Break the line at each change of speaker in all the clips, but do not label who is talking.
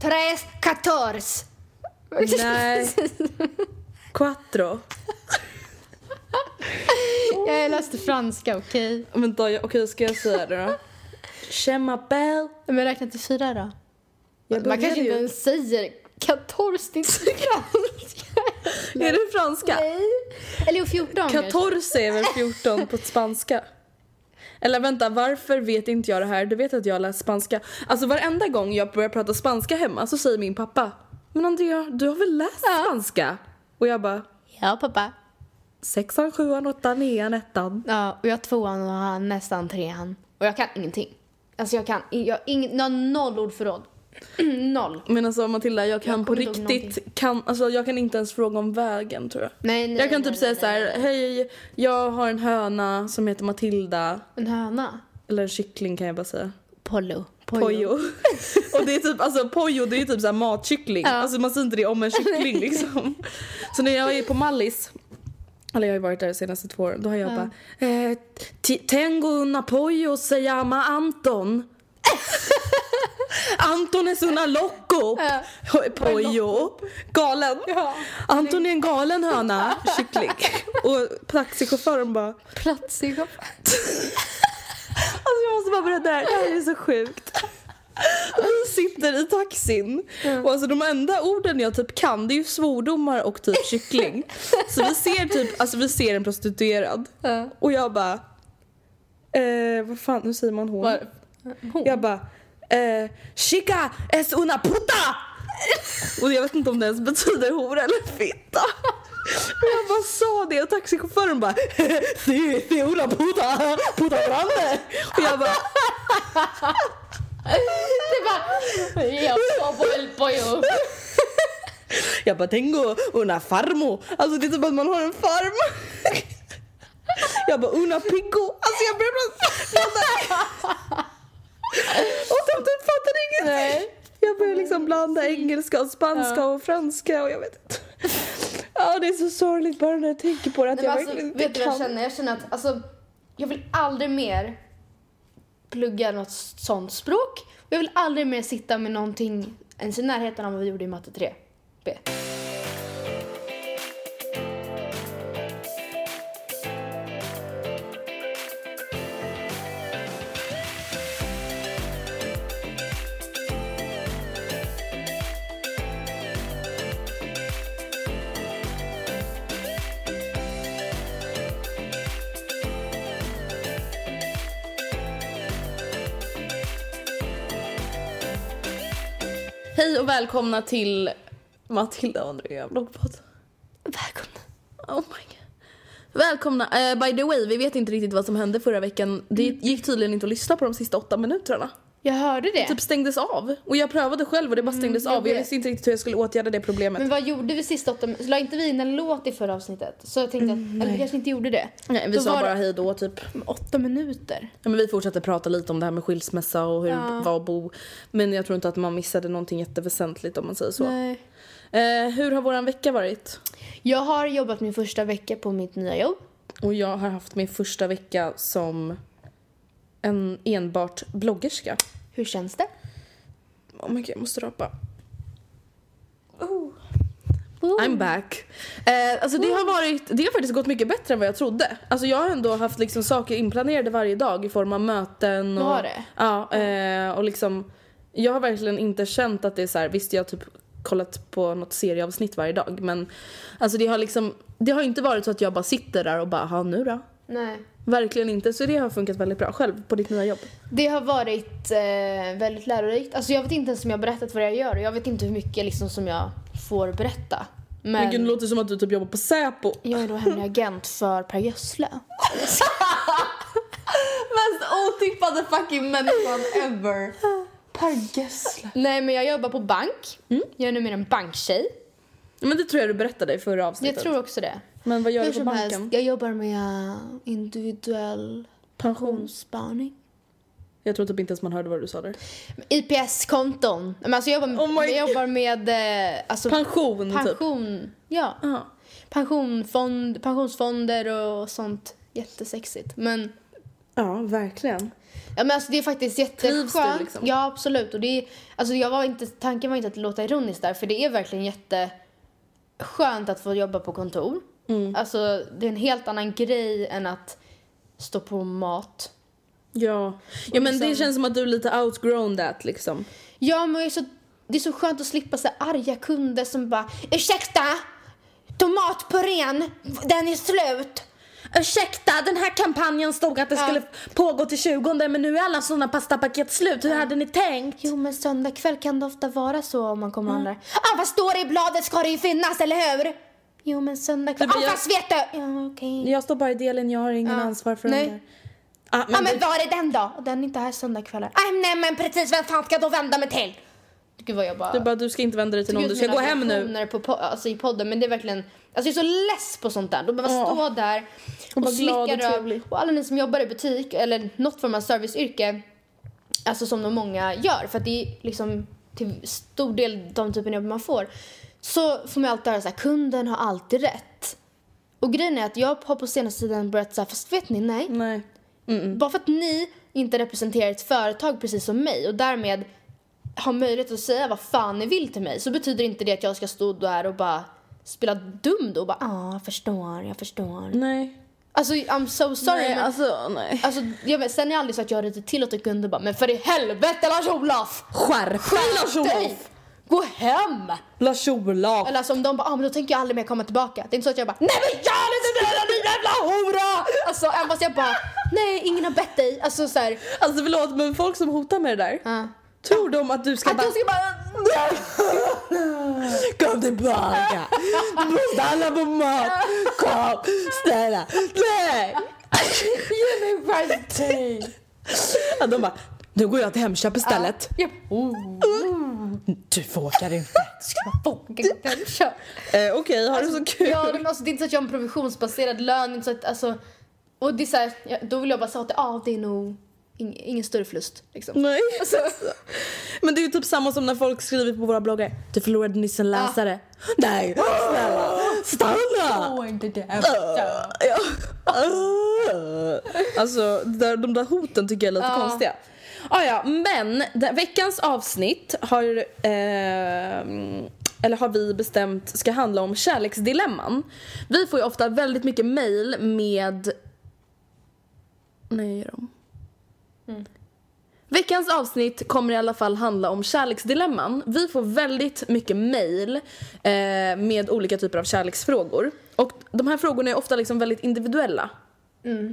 Tres, catorce.
Nej. Quattro.
Jag läste franska, okej?
Men då, okej, ska jag säga det då? Je m'appelle.
Men räkna till fyra då.
Jag
Man kanske inte ens säger catorce, det är inte franska.
Är det franska?
Nej. Eller jo, 14 kanske.
Catorce är väl 14 på spanska? Eller vänta, varför vet inte jag det här? Du vet att jag läst spanska. Alltså varenda gång jag börjar prata spanska hemma så säger min pappa Men Andrea, du har väl läst spanska? Och jag bara
Ja, pappa.
Sexan, sjuan, åttan, nian, ettan.
Ja, och jag har tvåan och han nästan trean. Och jag kan ingenting. Alltså jag kan, jag ing, jag har noll ordförråd. Noll.
Men alltså Matilda, jag kan
Jag
på riktigt, kan, alltså jag kan inte ens fråga om vägen tror jag.
Nej, nej,
jag kan
nej,
typ säga så här: hej, jag har en höna som heter Matilda.
En höna.
Eller en kyckling kan jag bara säga.
Pollo.
Pojo. och det är typ, alltså pojo det är typ såhär matkyckling. Alltså man säger inte det om en kyckling liksom. Så när jag är på Mallis, eller jag har ju varit där de senaste två åren, då har jag bara eh, Tengo una pollo se llama Anton. Anton är una loco. Pojo. Galen. Anton är en galen höna. Kyckling. Och taxichauffören bara
i
Alltså jag måste bara berätta det här, det här är så sjukt. Vi sitter i taxin och alltså de enda orden jag typ kan det är ju svordomar och typ kyckling. Så vi ser typ, alltså vi ser en prostituerad och jag bara eh, vad fan, nu säger man hon.
Var-
Jag bara eh, chica es una puta! Och jag vet inte om det ens betyder hora eller fitta. Och jag bara sa det och taxichauffören bara sí, sí, una puta, puta grande. Och jag bara
Det bara... Jag på el pollo.
Jag bara tengo una farmo. Alltså det är typ att man har en farm. Jag bara una pico. Alltså jag börjar blanda. Och de typ fattar ingenting. Jag börjar liksom blanda engelska och spanska och franska och jag vet inte. Ja det är så sorgligt bara när jag tänker på det att
Nej,
jag
alltså,
inte
vet du vad jag känner? Jag känner att alltså, jag vill aldrig mer plugga något sånt språk. Jag vill aldrig mer sitta med någonting ens i närheten av vad vi gjorde i matte 3. B.
välkomna till Matilda och Andrea bloggpodd.
Välkomna.
Oh my god. Välkomna. Eh, by the way, vi vet inte riktigt vad som hände förra veckan. Det gick tydligen inte att lyssna på de sista åtta minuterna.
Jag hörde det.
typ stängdes av. Och jag prövade själv och det bara stängdes
jag
av. Jag visste inte riktigt hur jag skulle åtgärda det problemet.
Men vad gjorde vi sista åtta La inte vi in en låt i förra avsnittet? Så jag tänkte att, eller vi kanske inte gjorde det.
Nej, vi
Då
sa bara
det
hej då typ.
åtta minuter.
Ja, men vi fortsatte prata lite om det här med skilsmässa och hur det var att bo. Men jag tror inte att man missade någonting jätteväsentligt om man säger så.
Nej.
Eh, hur har våran vecka varit?
Jag har jobbat min första vecka på mitt nya jobb.
Och jag har haft min första vecka som en enbart bloggerska.
Hur känns det?
Oh my god, jag måste rapa. I'm back. Eh, alltså det har varit, det har faktiskt gått mycket bättre än vad jag trodde. Alltså jag har ändå haft liksom saker inplanerade varje dag i form av möten och...
Har det?
Ja, eh, och liksom jag har verkligen inte känt att det är så här, visst jag har typ kollat på något serieavsnitt varje dag men alltså det har liksom, det har inte varit så att jag bara sitter där och bara, ha nu då?
Nej.
Verkligen inte, så det har funkat väldigt bra. Själv på ditt nya jobb?
Det har varit eh, väldigt lärorikt. Alltså jag vet inte ens om jag har berättat vad jag gör och jag vet inte hur mycket liksom som jag får berätta. Men,
Men gud, det låter som att du typ jobbar på Säpo.
jag är då hemlig agent för Per Gessle.
Mest otippade fucking människan ever. Per Gessle.
Nej men jag jobbar på bank. Jag är numera en banktjej.
Men det tror jag du berättade i förra
Jag
avsnittet.
tror också det.
Men vad gör
Hur
du på
som helst,
banken?
jag jobbar med individuell
Pension.
pensionssparning.
Jag tror typ inte ens man hörde vad du sa där.
IPS-konton. Men alltså jag jobbar,
Oh my
jag jobbar med eh, alltså,
Pension, typ.
pension. Ja.
Ja.
Pensionfond, pensionsfonder och sånt. Jättesexigt. Men,
Ja, verkligen.
ja, men alltså, det är faktiskt
Trivs du,
jätteskönt.
liksom?
Ja, absolut. Och det är, alltså, jag var inte, tanken var inte att låta ironisk där, för det är verkligen jätteskönt att få jobba på kontor.
Mm.
Alltså, det är en helt annan grej än att stå på mat.
Ja. ja, men det
liksom-
känns som att du är lite outgrown that liksom.
Ja, men det är så, det är så skönt att slippa så arga kunder som bara Ursäkta! Tomatpurén, den är slut!
Ursäkta, den här kampanjen stod att det
Ja.
skulle pågå till 20 men nu är alla såna pastapaket slut. Hur hade ni tänkt?
Jo, men söndag kväll kan det ofta vara så om man kommer och handlar. Ah, vad står det i bladet ska det ju finnas, eller hur? Jo, men söndag kväll.
Men jag-
fast vet du! Ja, okej.
Jag står bara i delen, jag har ingen ansvar för
Nej.
där. Ah,
Ja,
men
men
det-
var är den då? Den är inte här söndag kväll. Ah, nej, men precis, vem fan ska jag då vända mig till? Gud vad jag bara...
Du bara, du ska inte vända dig till någon, du ska gå hem nu.
På, po- alltså i podden, men det är verkligen... Alltså jag är så less på sånt där. De behöver
Ja.
stå där och,
och
slicka röv. Och alla ni som jobbar i butik eller något form av serviceyrke, alltså som de många gör, för att det är liksom till stor del de typen av jobb man får, så får man alltid höra så här, kunden har alltid rätt. Och grejen är att jag har på senaste tiden börjat säga, fast vet ni, nej.
Nej.
Bara för att ni inte representerar ett företag precis som mig och därmed har möjlighet att säga vad fan ni vill till mig så betyder inte det att jag ska stå där och bara spela dum då och bara ah, jag förstår, jag förstår.
Nej.
Alltså I'm so sorry
nej,
men
alltså nej.
alltså, jag vet, sen har jag aldrig sagt att jag lite till åt ett kunder bara men för i helvete Lars-Olof!
Skärp dig!
Gå hem!
Lars-Olof!
Eller alltså om de bara ah, men då tänker jag aldrig mer komma tillbaka. Det är inte så att jag bara nej men gör inte det din jävla hora! Alltså även fast jag bara nej ingen har bett dig. Alltså såhär.
Alltså förlåt men folk som hotar med det där.
Ja.
Tror de att du ska
Att
bara...
jag ska bara
Kom tillbaka! Du handla på mat! Kom! Snälla! Nej!
Ge mig varsin!
Ja, de bara, nu går jag till Hemköp istället.
Ja. Oh.
Du vågar inte.
Vågar inte köpa.
Eh, Okej, har du så kul?
Ja, men alltså, det är inte så att jag har en provisionsbaserad lön. Inte så att, alltså, och det är så här, då vill jag bara säga att ah, det är nog ing, ingen större förlust. Liksom.
Nej.
Alltså,
Men det är ju typ samma som när folk skriver på våra bloggar. Du förlorade nyss en läsare. Nej, snälla. Stanna!
Åh, inte det.
Ja. Alltså, där, de där hoten tycker jag är lite
Ja.
konstiga. Ah, ja, men veckans avsnitt har, eh, eller har vi bestämt ska handla om kärleksdilemman. Vi får ju ofta väldigt mycket mail med... Nej, gör om. Veckans avsnitt kommer i alla fall handla om kärleksdilemman. Vi får väldigt mycket mail eh, med olika typer av kärleksfrågor. Och de här frågorna är ofta liksom väldigt individuella.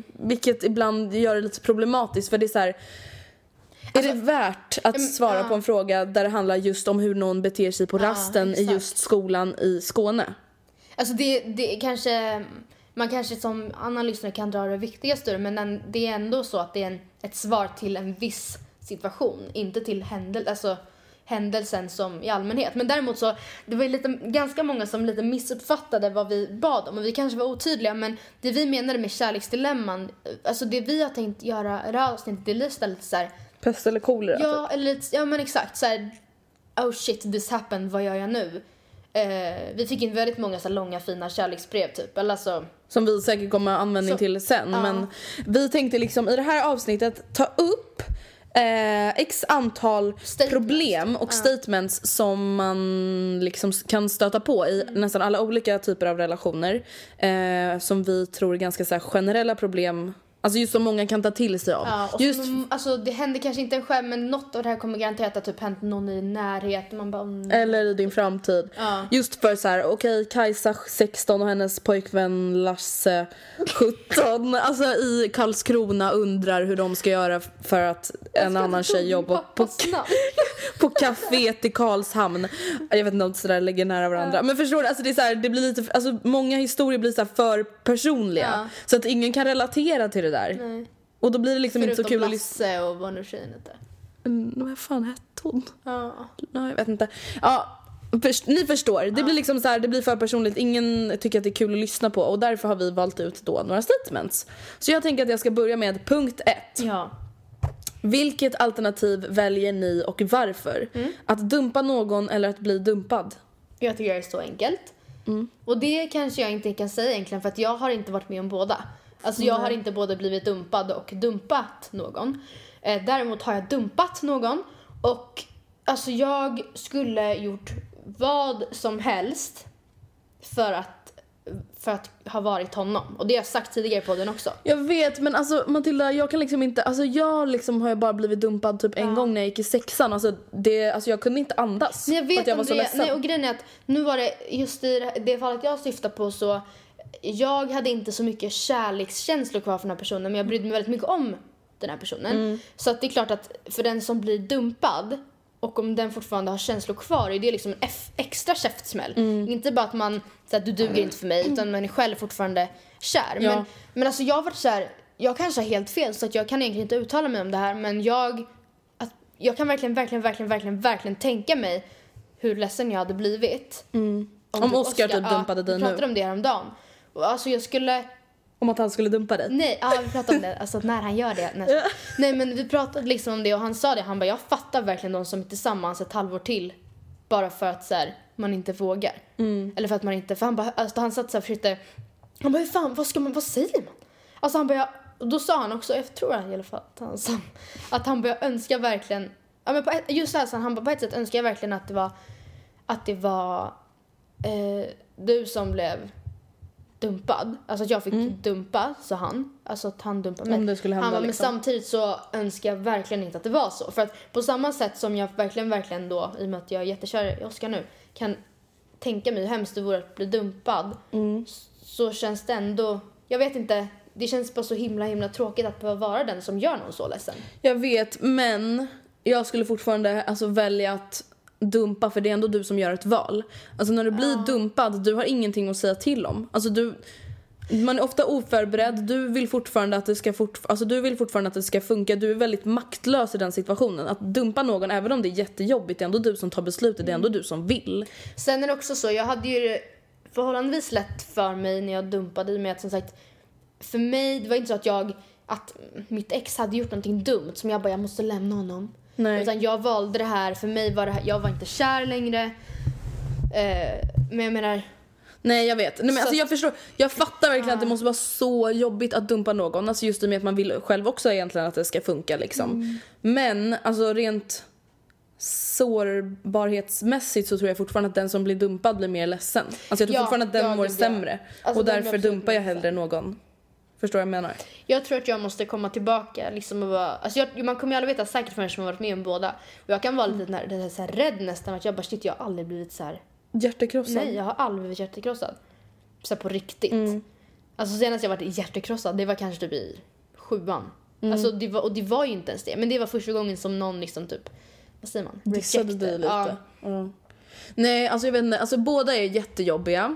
Vilket ibland gör det lite problematiskt för det är så här. Är det värt att
mm,
svara på en fråga där det handlar just om hur någon beter sig på rasten i just skolan i Skåne?
Alltså det, det kanske, man kanske som annan lyssnare kan dra det viktigaste men den, det är ändå så att det är en, ett svar till en viss situation, inte till händel alltså, händelsen som i allmänhet. Men däremot så, det var ju lite, ganska många som lite missuppfattade vad vi bad om och vi kanske var otydliga men det vi menade med kärleksdilemman, alltså det vi har tänkt göra i det här avsnittet, det är istället så här,
Pest eller kolera typ.
Ja, eller lite- ja men exakt så här, oh shit this happened, vad gör jag nu? Eh, vi fick in väldigt många så långa fina kärleksbrev typ, eller alltså
Som vi säkert kommer ha användning
Så-
till sen.
ja.
Men vi tänkte liksom i det här avsnittet ta upp eh, x antal
Statements.
problem och statements som man liksom kan stöta på i
Mm.
nästan alla olika typer av relationer. Eh, som vi tror är ganska så generella problem. Alltså just som många kan ta till sig av.
Ja, och
just
som, alltså, det händer kanske inte en själv men något av det här kommer garanterat att typ hänt någon i närheten. Man bara, mm.
Eller i din framtid.
Ja.
Just för så här, okej Kajsa 16 och hennes pojkvän Lasse 17 alltså i Karlskrona undrar hur de ska göra för att en annan tjej jobbar på, på kaféet i Karlshamn. Jag vet inte om det sådär ligger nära varandra. Men förstår du, alltså det är så här, det blir lite, alltså många historier blir så för personliga.
Ja.
Så att ingen kan relatera till det där.
Nej.
Och då blir det liksom inte så
Förutom
kul att lyssna.
Lasse och vad nu tjejen hette.
Mm, Vad fan hette hon?
Ja.
Ja, jag vet inte. Ja, först, ni förstår. Det blir liksom så här, det blir för personligt. Ingen tycker att det är kul att lyssna på och därför har vi valt ut då några statements. Så jag tänker att jag ska börja med punkt ett.
ja.
Vilket alternativ väljer ni och varför?
Mm.
Att dumpa någon eller att bli dumpad?
Jag tycker det är så enkelt. Och det kanske jag inte kan säga egentligen för att jag har inte varit med om båda. Alltså jag har inte både blivit dumpad och dumpat någon. Eh, däremot har jag dumpat någon och alltså jag skulle gjort vad som helst för att, för att ha varit honom. Och det har jag sagt tidigare på den också.
Jag vet men alltså Matilda jag kan liksom inte, alltså jag liksom har ju bara blivit dumpad typ en gång när jag gick i sexan. Alltså, det, alltså jag kunde inte andas.
Men jag
för
vet
att jag var så
det,
ledsen.
nej, och grejen är att nu var det just i det- det fallet jag syftar på så jag hade inte så mycket kärlekskänslor kvar för den här personen men jag brydde mig väldigt mycket om den här personen.
Mm.
Så att det är klart att för den som blir dumpad och om den fortfarande har känslor kvar är det liksom en F- extra käftsmäll.
Mm.
Inte bara att man, så att du duger inte för mig utan man är själv fortfarande kär.
Ja.
Men, men alltså jag har varit så här, jag kanske har helt fel så att jag kan egentligen inte uttala mig om det här men jag, att, jag kan verkligen, verkligen, verkligen, verkligen, verkligen tänka mig hur ledsen jag hade blivit.
Mm. Om Oscar typ dumpade
ja,
dig
vi
nu.
pratade om det häromdagen. Alltså jag skulle,
Om att han skulle dumpa dig?
nej, ja vi pratade om det, alltså när han gör det. När, nej men vi pratade liksom om det och han sa det, han bara jag fattar verkligen de som är tillsammans ett halvår till bara för att så här, man inte vågar.
Mm.
Eller för att man inte, för han bara, alltså han satt så här och försökte, han bara hur fan, vad ska man, vad säger man? Alltså han bara, och då sa han också, jag tror i alla fall att han sa, att han började önska verkligen, ja men på ett, just det här, så han bara på ett sätt önskar jag verkligen att det var, att det var eh, du som blev dumpad. Alltså att jag fick dumpa, sa han. Alltså att han dumpade mig.
Mm. Om det skulle hända,
han bara,
liksom.
men samtidigt så önskar jag verkligen inte att det var så. För att på samma sätt som jag verkligen, verkligen då, i och med att jag är jättekär i Oscar nu, kan tänka mig hur hemskt det vore att bli dumpad.
Mm.
Så känns det ändå, jag vet inte, det känns bara så himla, himla tråkigt att behöva vara den som gör någon så ledsen.
Jag vet, men jag skulle fortfarande alltså, välja att dumpa för det är ändå du som gör ett val. Alltså när du blir dumpad, du har ingenting att säga till om. Alltså du, man är ofta oförberedd, du vill fortfarande att det ska fort, alltså du vill fortfarande att det ska funka, du är väldigt maktlös i den situationen. Att dumpa någon, även om det är jättejobbigt, det är ändå du som tar beslutet, det är ändå du som vill.
Sen är det också så, jag hade ju förhållandevis lätt för mig när jag dumpade i och med att som sagt, för mig, det var inte så att jag, att mitt ex hade gjort någonting dumt som jag bara, jag måste lämna honom.
Nej.
Utan jag valde det här, för mig var det här, jag var inte kär längre. Eh, men jag menar,
Nej jag vet. Nej, men
Så
alltså, jag förstår. Jag fattar verkligen att det måste vara så jobbigt att dumpa någon. Alltså just i och med att man vill själv också egentligen att det ska funka liksom.
Mm.
Men alltså rent sårbarhetsmässigt så tror jag fortfarande att den som blir dumpad blir mer ledsen. Alltså jag tror
Ja,
fortfarande att den
ja,
mår
ja.
sämre.
Alltså,
och därför dumpar jag hellre någon. Förstår du vad jag menar?
jag tror att jag måste komma tillbaka liksom och bara, alltså jag, man kommer ju aldrig veta säkert förrän man varit med om båda. Och jag kan vara lite när, så här rädd nästan att jag bara shit jag har aldrig blivit så här.
Hjärtekrossad.
nej jag har aldrig blivit hjärtekrossad. Så här på riktigt.
Mm.
Alltså senast jag varit hjärtekrossad det var kanske typ i sjuan.
Mm.
Alltså det var, och det var ju inte ens det. Men det var första gången som någon liksom typ, vad säger man?
Dissade dig lite.
Ja.
Ja. Nej, alltså jag vet inte. Alltså båda är jättejobbiga.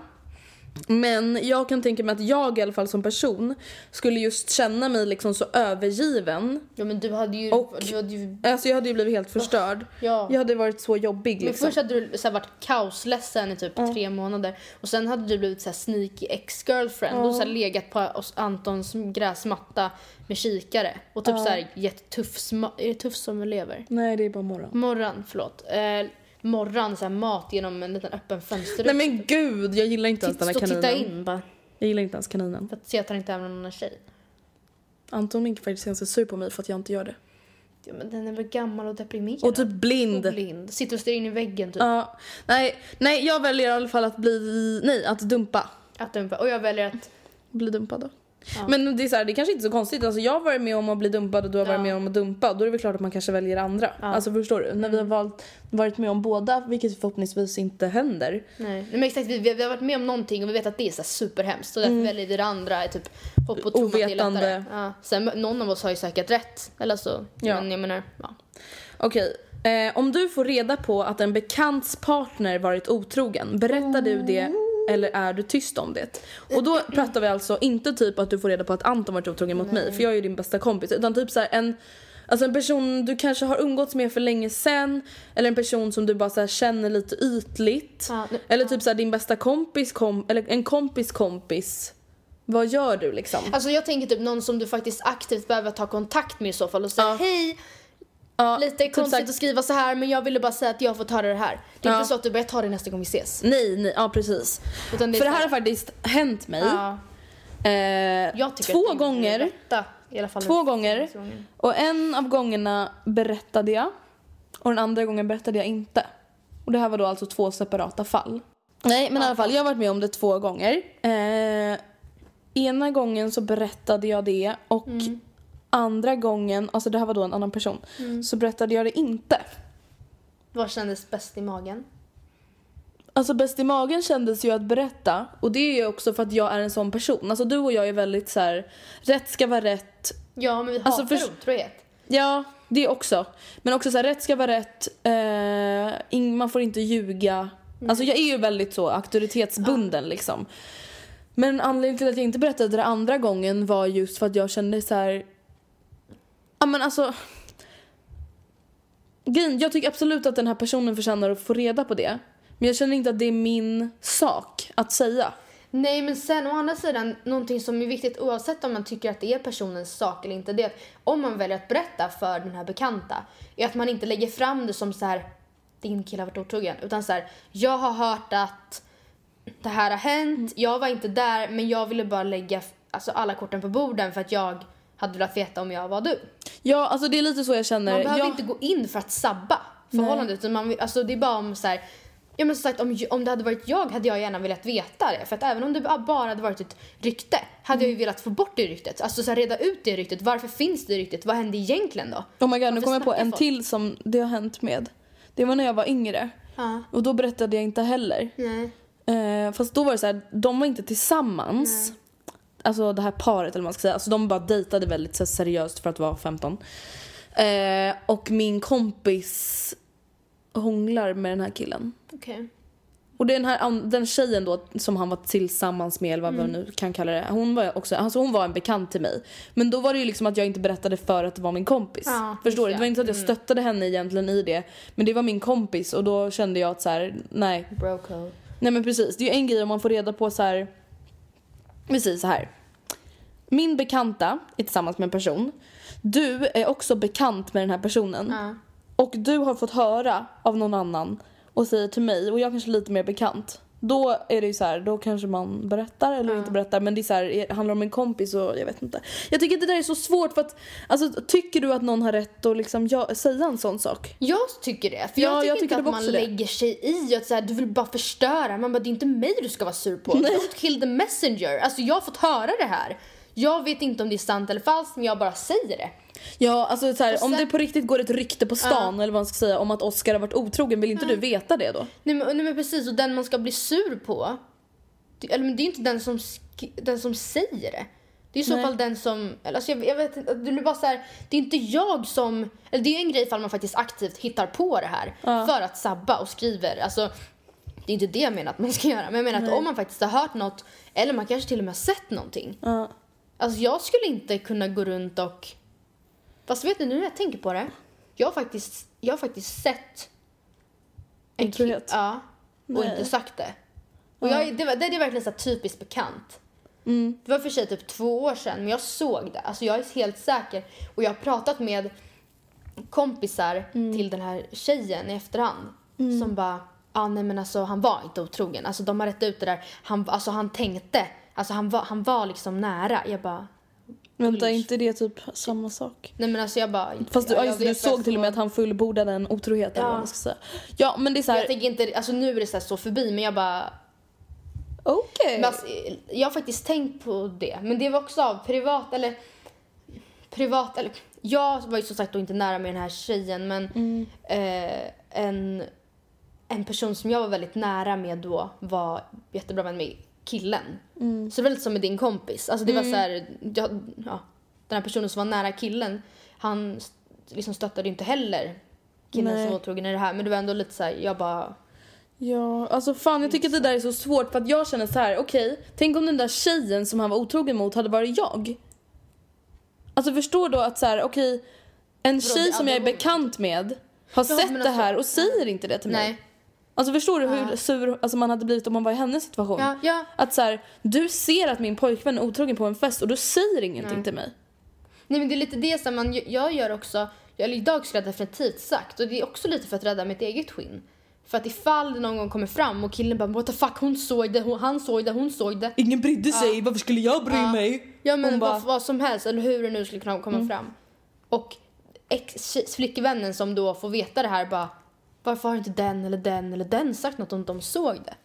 Men jag kan tänka mig att jag i alla fall som person skulle just känna mig liksom så övergiven.
Ja men du hade ju...
Och-
du hade ju
Alltså jag hade ju blivit helt förstörd.
Ja.
Jag hade varit så jobbig
men
liksom.
först hade du så här, varit kaosledsen i typ tre månader och sen hade du blivit så här, sneaky ex-girlfriend och så här, legat på Antons gräsmatta med kikare och typ så här, gett tuff, är det tuff som lever?
Nej det är bara morgon.
Morran, förlåt. Eh, morran, så här, mat genom en liten öppen fönsterruta.
Nej men gud, jag gillar inte ens den här
och titta
kaninen.
in bara.
Jag gillar inte ens kaninen.
För att se att han inte är med någon annan tjej.
Anton är faktiskt ganska sur på mig för att jag inte gör det.
Ja, men den är väl gammal och deprimerad.
Och typ blind.
Och blind. Sitter och stirrar in i väggen typ.
Ja, nej, nej, jag väljer i alla fall att bli, nej, att dumpa.
Att dumpa. Och jag väljer att...
Bli dumpad då. Men det är, så här, det är kanske inte så konstigt. Alltså, jag har varit med om att bli dumpad och du har varit
Ja.
med om att dumpa. Då är det väl klart att man kanske väljer andra. Alltså förstår du? När vi har valt, varit med om båda, vilket förhoppningsvis inte händer.
Nej. Men exakt, vi, vi har varit med om någonting och vi vet att det är så här superhemskt. Och därför väljer vi det andra. är Typ hopp och tro att det är
Mm. Ovetande.
lättare. Ja. Sen någon av oss har ju säkert rätt. Eller så.
Ja.
Men jag menar, ja.
Okej, eh, om du får reda på att en bekants partner varit otrogen, berättar du det eller är du tyst om det? Och då pratar vi alltså inte typ att du får reda på att Anton varit otrogen mot mig, för jag är ju din bästa kompis, utan typ så här en Alltså en person du kanske har umgåtts med för länge sen eller en person som du bara så känner lite ytligt.
Ja, nu-
eller typ så här din bästa kompis kom, eller en kompis kompis. Vad gör du liksom?
Alltså jag tänker typ någon som du faktiskt aktivt behöver ta kontakt med i så fall och säga
Ja.
hej,
Ja,
lite
typ
konstigt
här-
att skriva så här men jag ville bara säga att jag får ta det här. Det är
Ja.
inte så att du börjar ta det nästa gång vi ses.
Nej, nej, ja precis.
Det
För det här har faktiskt hänt mig.
Ja.
Eh,
Jag
två gånger.
rätta, i alla fall
Två gånger.
gången.
Och en av gångerna berättade jag och den andra gången berättade jag inte. Och det här var då alltså två separata fall. Nej men i alla fall, jag har varit med om det två gånger. Eh, ena gången så berättade jag det och andra gången, alltså det här var då en annan person, så berättade jag det inte.
Vad kändes bäst i magen?
Alltså bäst i magen kändes ju att berätta och det är ju också för att jag är en sån person. Alltså du och jag är väldigt så här: rätt ska vara rätt,
Ja men vi
Alltså,
hatar
för-
otrohet.
Ja, det också. Men också så här, rätt ska vara rätt. Eh, man får inte ljuga. Alltså jag är ju väldigt så auktoritetsbunden liksom. Men anledningen till att jag inte berättade det andra gången var just för att jag kände så här. Ja men alltså. Grejen, jag tycker absolut att den här personen förtjänar att få reda på det. Men jag känner inte att det är min sak att säga.
Nej men sen å andra sidan, någonting som är viktigt oavsett om man tycker att det är personens sak eller inte, det är att om man väljer att berätta för den här bekanta, är att man inte lägger fram det som så här din kille har varit otrogen, utan så här, jag har hört att det här har hänt, jag var inte där men jag ville bara lägga alltså, alla korten på borden för att jag hade velat veta om jag var du.
Ja, alltså det är lite så jag känner.
Man behöver
jag...
inte gå in för att sabba förhållandet utan man, alltså, det är bara om så här, Ja men som sagt om, om det hade varit jag hade jag gärna velat veta det. För att även om det bara hade varit ett rykte hade jag ju velat få bort det ryktet. Alltså så här, reda ut det ryktet. Varför finns det ryktet? Vad hände egentligen då?
Oh my god, nu
Varför
kommer jag på en
folk?
till som det har hänt med. Det var när jag var yngre.
Ja.
Och då berättade jag inte heller.
Nej.
Eh, fast då var det så här, de var inte tillsammans. Alltså det här paret eller vad man ska säga. Alltså de bara dejtade väldigt så seriöst för att vara 15. Eh, och min kompis hånglar med den här killen.
Okej.
Och den här den tjejen då som han var tillsammans med eller vad man nu kan kalla det. Hon var också, alltså hon var en bekant till mig. Men då var det ju liksom att jag inte berättade för att det var min kompis.
Ja,
Förstår du? Det var inte så att jag stöttade henne egentligen i det. Men det var min kompis och då kände jag att så här, nej.
Bro code.
Nej men precis, det är ju en grej om man får reda på så här. Vi säger så här. Min bekanta är tillsammans med en person. Du är också bekant med den här personen.
Ja.
Och du har fått höra av någon annan och säger till mig och jag kanske är lite mer bekant. Då är det ju så här, då kanske man berättar eller inte berättar men det är så här, handlar om en kompis och jag vet inte. Jag tycker att det där är så svårt för att alltså tycker du att någon har rätt att liksom ja, säga en sån sak?
Jag tycker det. För
Ja,
jag tycker
jag tycker
inte att man
det.
lägger sig i att så här, du vill bara förstöra. Man bara, det är inte mig du ska vara sur på. Don't kill the messenger. Alltså jag har fått höra det här. Jag vet inte om det är sant eller falskt men jag bara säger det.
Ja alltså så här,
sen-
om det på riktigt går ett rykte på stan eller vad man ska säga om att Oscar har varit otrogen vill inte du veta det då?
Nej men, nej men precis, och den man ska bli sur på, det, eller men det är inte den som, den som säger det. Det är i så
Nej.
fall den som, eller alltså jag, jag vet inte, det blir bara så här, det är inte jag som, eller det är en grej ifall man faktiskt aktivt hittar på det här för att sabba och skriver, alltså Det är inte det jag menar att man ska göra. Men jag menar att om man faktiskt har hört något eller man kanske till och med har sett någonting. Alltså jag skulle inte kunna gå runt och... Fast vet du, nu när jag tänker på det. Jag har faktiskt, jag har faktiskt sett... en
Otrohet?
Ja. Och
Nej.
inte sagt det. Och jag, det, var, det är verkligen så typiskt bekant.
Mm.
Det var för sig typ två år sedan, men jag såg det. Alltså jag är helt säker. Och jag har pratat med kompisar
Mm.
till den här tjejen i efterhand. Som bara, ah, nej men alltså han var inte otrogen. Alltså de har rätt ut det där. Han, alltså han tänkte. Alltså han var, han var liksom nära. Jag bara,
Vänta, är inte det typ samma sak?
nej men alltså jag bara.
Fast du,
ja,
ja,
jag
just, du
jag
såg till och med att han fullbordade en otrohet eller
Ja.
vad man ska säga. Ja men det är så
Jag
här.
tänker inte, alltså nu är det så, så förbi men jag bara,
okej.
Men alltså, jag har faktiskt tänkt på det. Men det var också av privat eller... Privat eller... Jag var ju som sagt då inte nära med den här tjejen men eh, en, en person som jag var väldigt nära med då var jättebra vän med killen. Så det var lite som med din kompis. Alltså det var så här, jag, ja, den här personen som var nära killen han liksom stöttade ju inte heller killen
Nej.
som var otrogen i det här. Men det var ändå lite så här, jag bara...
Ja, alltså fan jag tycker att det där är så svårt för att jag känner så här: okej, tänk om den där tjejen som han var otrogen mot hade varit jag. Alltså förstår då att så här, okej, en
Vadå,
tjej som jag är bekant med har
Ja,
sett det
alltså-
här och säger inte det till mig.
Nej.
Alltså förstår du hur sur alltså, man hade blivit om man var i hennes situation?
Ja, ja.
Att så här, du ser att min pojkvän är otrogen på en fest och du säger ingenting till mig.
Nej men det är lite det som man, jag gör också, eller idag skulle jag definitivt sagt och det är också lite för att rädda mitt eget skinn. För att ifall det någon gång kommer fram och killen bara what the fuck hon såg det, hon, han såg det, hon såg det.
Ingen brydde sig, varför skulle jag bry mig?
Ja men vad,
bara- Mm.
vad som helst eller hur det nu skulle kunna komma fram. Och ex, flickvännen som då får veta det här bara varför har inte den eller den eller den sagt något om de såg det?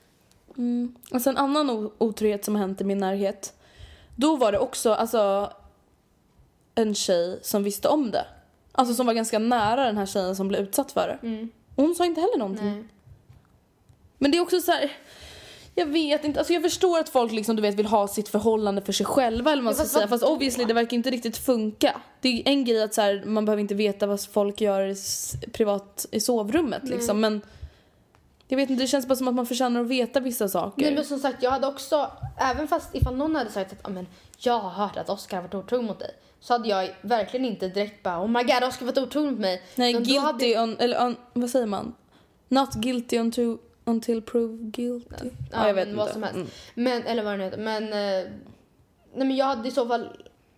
Alltså en annan otrohet som har hänt i min närhet. Då var det också alltså en tjej som visste om det. Alltså som var ganska nära den här tjejen som blev utsatt för det. Och hon sa inte heller någonting.
Mm. Nej.
Men det är också så här. Jag vet inte, alltså jag förstår att folk liksom du vet vill ha sitt förhållande för sig själva eller man ska
fast
säga. Fast obviously det verkar inte riktigt funka. Det är en grej att så här, man behöver inte veta vad folk gör privat i sovrummet liksom men jag vet inte, det känns bara som att man förtjänar att veta vissa saker.
Nej men som sagt jag hade också, även fast ifall någon hade sagt att "Ja, men, jag har hört att Oscar har varit otrogen mot dig. Så hade jag verkligen inte direkt bara oh my god Oscar har varit otrogen mot mig.
Nej,
då
guilty
hade-
on, eller on, vad säger man? Not guilty until, until proved guilty. Ja,
Ja,
jag vet
vad
inte.
som helst.
Mm.
Men, eller vad det nu heter. Men, eh, nej men jag hade i så fall,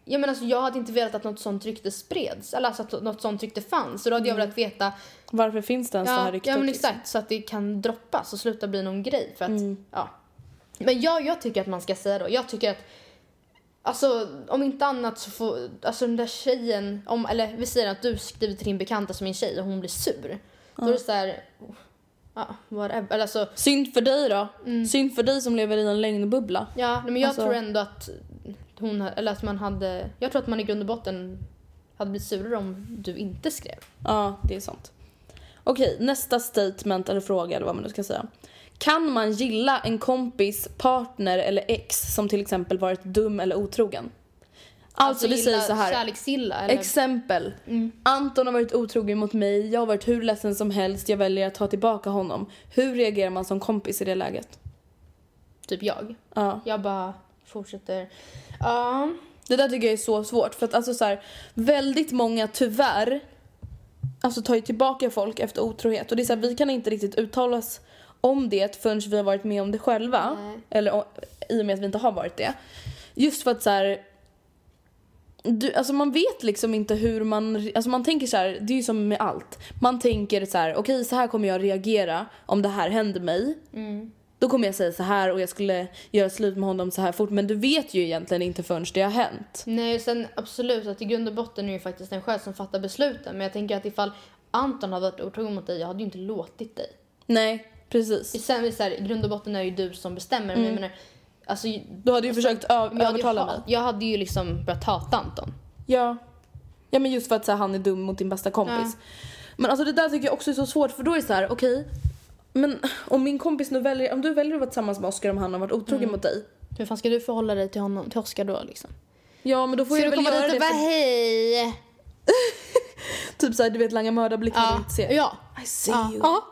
jag menar alltså jag hade inte velat att något sånt rykte spreds. Eller alltså att något sånt rykte fanns. Så då hade jag velat veta,
Varför finns det ens det här
ja,
ryktet?
ja men
liksom?
exakt. Så att det kan droppas och sluta bli någon grej. För att,
Mm.
ja. Men jag, jag tycker att man ska säga då, jag tycker att Alltså om inte annat så får, alltså den där tjejen, om, eller vi säger att du skriver till din bekanta som en tjej och hon blir sur. Då är det så här, ja whatever. Alltså,
Synd för dig då.
Mm.
Synd för dig som lever i en lögnbubbla.
Ja, men jag
Alltså-
tror ändå att hon, eller att man hade, jag tror att man i grund och botten hade blivit surare om du inte skrev.
Ja, det är sant. Okej, nästa statement eller fråga eller vad man nu ska säga. Kan man gilla en kompis, partner eller ex som till exempel varit dum eller otrogen? Alltså, vi säger så här.
Kärleksgilla eller?
Exempel.
Mm.
Anton har varit otrogen mot mig, jag har varit hur ledsen som helst, jag väljer att ta tillbaka honom. Hur reagerar man som kompis i det läget?
typ jag.
Ja.
Jag bara fortsätter. Ja.
Det där tycker jag är så svårt för att alltså så här, väldigt många tyvärr alltså tar ju tillbaka folk efter otrohet och det är så här, vi kan inte riktigt uttala oss om det förrän vi har varit med om det själva.
Nej.
Eller i och med att vi inte har varit det. Just för att så här, du, alltså man vet liksom inte hur man, alltså man tänker så här, det är ju som med allt. Man tänker så här, okej så här kommer jag reagera om det här händer mig. Då kommer jag säga så här och jag skulle göra slut med honom så här fort. Men du vet ju egentligen inte förrän det har hänt.
Nej, sen absolut att i grund och botten är ju faktiskt en själv som fattar besluten. Men jag tänker att ifall Anton hade varit otrogen mot dig, jag hade ju inte låtit dig.
Nej, precis.
Sen är det så här, i grund och botten är det ju du som bestämmer. Men jag menar, alltså,
Du hade ju försökt ö- övertala mig.
jag hade ju liksom börjat hata Anton.
Ja. Ja men just för att så här, han är dum mot din bästa kompis. Men alltså det där tycker jag också är så svårt för då är det så här, okej. men om min kompis nu väljer, om du väljer att vara tillsammans med Oscar om han har varit otrogen mot dig.
Hur fan ska du förhålla dig till honom, till Oscar då liksom?
Ja men då får
Ska
jag
du
väl
komma
göra
dit och bara
För,
hej?
typ såhär du vet langa mördarblick när du
Ja.
inte ser.
Ja.
I see
Ja.
you.
ja.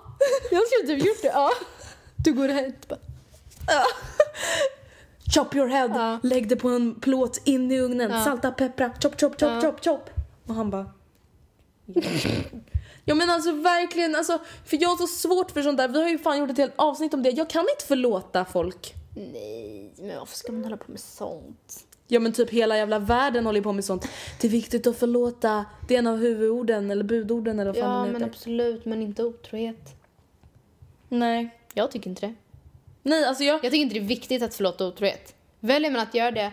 Jag skulle typ gjort det. Ja. Du går hit bara.
Chop your head,
Ja.
lägg det på en plåt in i ugnen,
Ja.
salta, peppra, chop, chop, chop,
Ja.
chop, chop. Och han bara... Ja men alltså verkligen, alltså, för jag har så svårt för sånt där. Vi har ju fan gjort ett helt avsnitt om det. Jag kan inte förlåta folk.
Nej, men varför ska man hålla på med sånt?
Ja men typ hela jävla världen håller på med sånt. Det är viktigt att förlåta. Det är en av huvudorden eller budorden eller vad fan
Ja, men absolut, men inte otrohet.
Nej.
Jag tycker inte det.
Nej alltså jag...
Jag tycker inte det är viktigt att förlåta otrohet. Väljer man att göra det,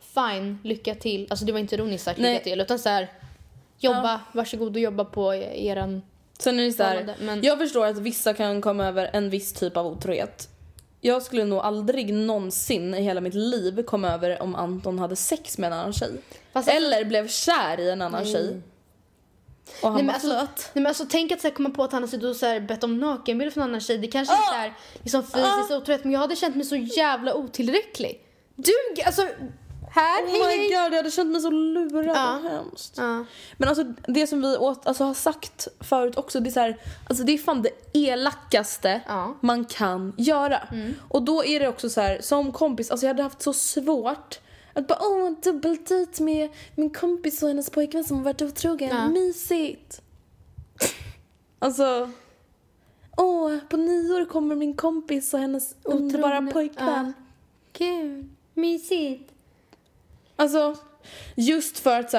fine, lycka till. Alltså det var inte ironiskt sagt lycka
Nej.
till, utan så här, jobba, varsågod och jobba på eran...
Sen är det så här,
men-
jag förstår att vissa kan komma över en viss typ av otrohet. Jag skulle nog aldrig någonsin i hela mitt liv komma över om Anton hade sex med en annan tjej.
Fast
Eller blev kär i en annan tjej. Och han
Nej, men
bara
alltså, nej men alltså tänk att så här, komma på att han har suttit och så här, bett om nakenbild från en annan tjej. Det kanske inte är liksom fysisk otrohet men jag hade känt mig så jävla otillräcklig. Du, alltså här,
Oh
hej
my
hej.
god, jag hade känt mig så lurad
Ja.
och hemskt.
Ja.
Men alltså det som vi åt, alltså, har sagt förut också, det är så här, alltså det är fan det elakaste
Ja.
man kan göra. Och då är det också så här, som kompis, alltså jag hade haft så svårt att bara åh, en dubbeldejt med min kompis och hennes pojkvän som har varit otrogen,
Ja.
mysigt. alltså, åh, på nyår kommer min kompis och hennes underbara
Otrogen,
pojkvän.
Kul, mysigt.
Alltså, just för att så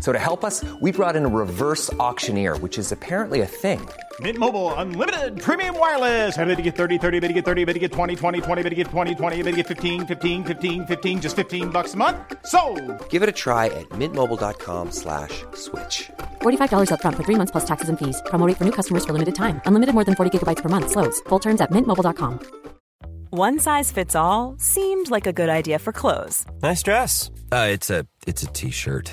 So to help us, we brought in a reverse auctioneer, which is apparently a thing.
Mint Mobile unlimited premium wireless. Ready to get 30, 30, bit to get 30, bit to get 20, 20, 20, bit to get 20, 20, bit to get 15, 15, 15, 15 just 15 bucks a month. So,
Give it a try at mintmobile.com slash switch.
$45 upfront for three months plus taxes and fees. Promo rate for new customers for limited time. Unlimited more than 40 gigabytes per month. Slows. Full terms at mintmobile.com.
One size fits all seemed like a good idea for clothes
Nice dress. Uh, it's a it's a t-shirt.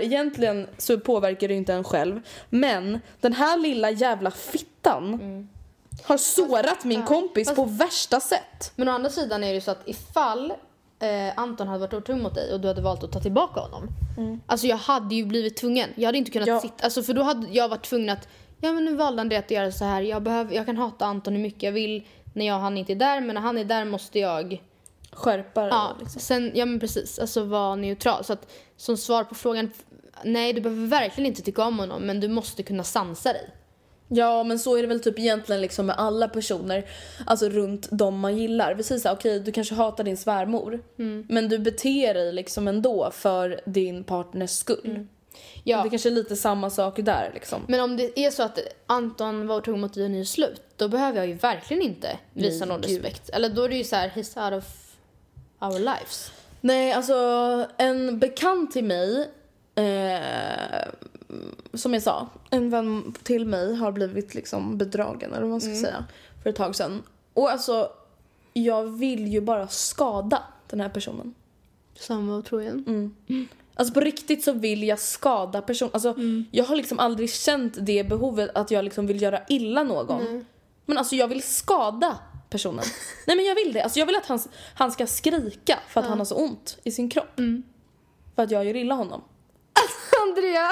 Egentligen så påverkar det inte en själv. Men den här lilla jävla fittan har sårat min kompis på värsta sätt.
Men å andra sidan är det ju så att ifall eh, Anton hade varit otrogen mot dig och du hade valt att ta tillbaka honom. Alltså jag hade ju blivit tvungen. Jag hade inte kunnat
Ja.
sitta, alltså för då hade jag varit tvungen att, ja men nu valde André att göra så här. Jag, behöver, jag kan hata Anton hur mycket jag vill när jag, han inte är där men när han är där måste jag
Skärpa
Ja,
liksom.
sen, ja men precis. Alltså vara neutral. Så att som svar på frågan, nej du behöver verkligen inte tycka om honom men du måste kunna sansa dig.
Ja men så är det väl typ egentligen liksom med alla personer Alltså runt dem man gillar. Vi säger såhär, okej du kanske hatar din svärmor Men du beter dig liksom ändå för din partners skull.
Ja.
Det kanske är lite samma sak där liksom.
Men om det är så att Anton var otrogen mot dig och ni är slut, då behöver jag ju verkligen inte visa
Nej,
någon
gud.
respekt. Eller då är det ju så här, he's out of our lives.
Nej, alltså en bekant till mig, eh, som jag sa, en vän till mig har blivit liksom bedragen eller vad man ska säga för ett tag sedan. Och alltså, jag vill ju bara skada den här personen.
Som var otrogen.
Alltså på riktigt så vill jag skada personen. Alltså jag har liksom aldrig känt det behovet att jag liksom vill göra illa någon. Men alltså jag vill skada personen. Nej men jag vill det. Alltså jag vill att han, han ska skrika för att han har så ont i sin kropp. För att jag gör illa honom.
Andrea!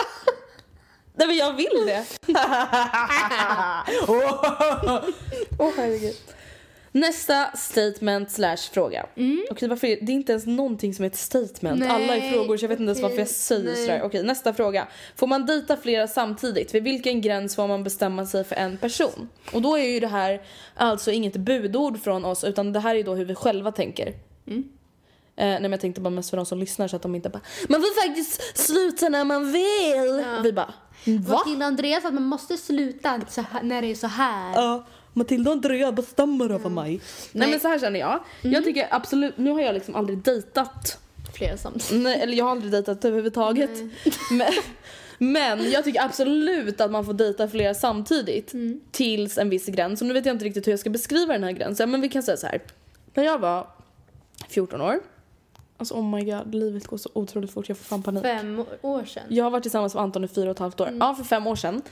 Nej men jag vill det. Åh oh, herregud. Nästa statement slash fråga. Okej varför är det är inte ens någonting som är ett statement.
Nej,
Alla är frågor så jag vet inte ens varför jag säger
nej.
sådär. Okej nästa fråga. Får man dejta flera samtidigt? Vid vilken gräns får man bestämma sig för en person? Och då är ju det här alltså inget budord från oss utan det här är då hur vi själva tänker. Eh, nej men jag tänkte bara mest för de som lyssnar så att de inte bara Man får faktiskt sluta när man vill. Vi bara Va?
Matilda och Andreas att man måste sluta här, när det är så här.
Ja, Matilda och Andrea bestämmer över mig. Nej. men så här känner jag. Jag tycker absolut, nu har jag liksom aldrig dejtat.
Flera samtidigt.
Nej, eller jag har aldrig dejtat överhuvudtaget. Men, men jag tycker absolut att man får dejta flera samtidigt. Tills en viss gräns. Och nu vet jag inte riktigt hur jag ska beskriva den här gränsen. Men vi kan säga så här. När jag var 14 år. Alltså oh my god, livet går så otroligt fort. Jag får fan panik.
Fem år sedan.
Jag har varit tillsammans med Anton i fyra och ett halvt år. Ja, för fem år sedan.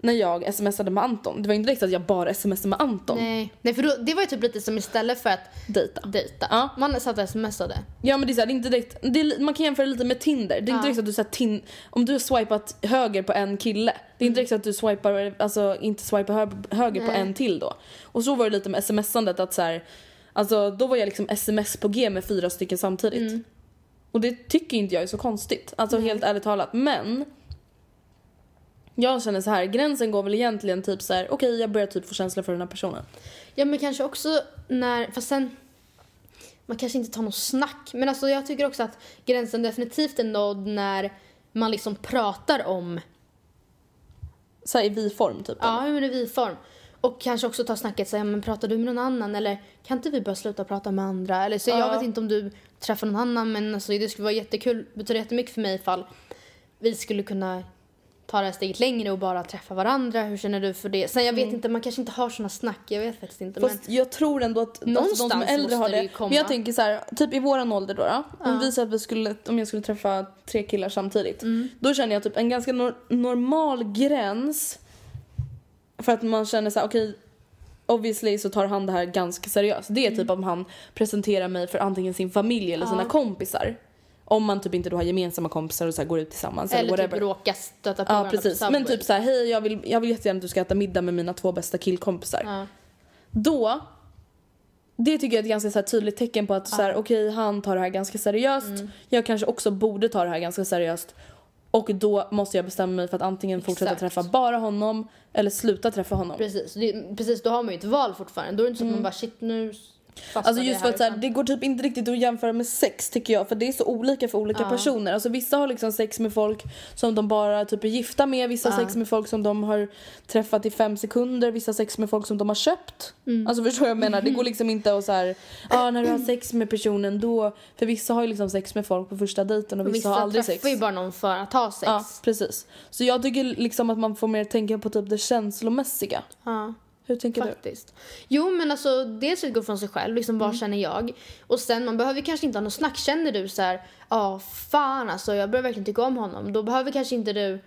När jag smsade med Anton. Det var inte direkt att jag bara smsade med Anton.
Nej, Nej för då, det var ju typ lite som istället för att
Dejta.
dejta.
Ja.
Man satt och smsade.
Ja men det är, så här, det är inte direkt, det är, man kan jämföra lite med Tinder. Det är inte direkt att du så här, tin, om du har swipat höger på en kille. Det är inte direkt att du swipar, alltså inte swipar hö, höger på
Nej.
en till då. Och så var det lite med smsandet att så här, alltså då var jag liksom sms på g med fyra stycken samtidigt. Och det tycker inte jag är så konstigt. Alltså helt ärligt talat. Men jag känner så här, gränsen går väl egentligen typ så här, okej jag börjar typ få känslor för den här personen.
Ja men kanske också när, fast sen man kanske inte tar någon snack. Men alltså jag tycker också att gränsen definitivt är nådd när man liksom pratar om,
Så här i vi-form typ.
ja men i vi-form. Och kanske också ta snacket säga men pratar du med någon annan eller kan inte vi bara sluta prata med andra? Eller så jag
Ja.
vet inte om du träffar någon annan men alltså det skulle vara jättekul, betyder jättemycket för mig ifall vi skulle kunna ta det här steget längre och bara träffa varandra. Hur känner du för det? Sen jag vet inte, man kanske inte har såna snack, jag vet faktiskt inte.
Mm. Fast jag tror ändå att alltså, de som
Någonstans
är äldre har
det
det. Men jag tänker så här, typ i våran ålder då. då om vi säger att vi skulle, om jag skulle träffa tre killar samtidigt.
Mm.
Då känner jag typ en ganska nor- normal gräns. För att man känner så här, okej. obviously så tar han det här ganska seriöst. Det är
Mm.
typ om han presenterar mig för antingen sin familj eller sina kompisar. Om man typ inte då har gemensamma kompisar och så går ut tillsammans eller,
eller typ
whatever.
råka stöta på
Ja
varandra
precis.
på.
Men typ så här, hej jag vill, jag vill jättegärna att du ska äta middag med mina två bästa killkompisar.
Ja.
Då, det tycker jag är ett ganska så tydligt tecken på att så här, okej han tar det här ganska seriöst.
Mm.
Jag kanske också borde ta det här ganska seriöst. Och då måste jag bestämma mig för att antingen fortsätta
Exakt.
träffa bara honom eller sluta träffa honom.
Precis, det, precis, då har man ju ett val fortfarande. Då är det inte så att man bara shit nu
Alltså just för att så här, det går typ inte riktigt att jämföra med sex tycker jag för det är så olika för olika personer. Alltså vissa har liksom sex med folk som de bara typ är gifta med, vissa har sex med folk som de har träffat i fem sekunder, vissa sex med folk som de har köpt.
Mm.
Alltså förstår du vad jag menar? Det går liksom inte att så här, ah, när du har sex med personen då, för vissa har ju liksom sex med folk på första dejten och vissa,
Vissa
har aldrig
träffar
sex.
ju bara någon för att ha sex.
Ja, precis. Så jag tycker liksom att man får mer tänka på typ det känslomässiga.
Ja,
Hur tänker du?
faktiskt. Jo men alltså dels utgå från sig själv, liksom vad känner jag? Och sen man behöver kanske inte ha något snack. Känner du så här, ja fan alltså jag börjar verkligen tycka om honom. Då behöver kanske inte du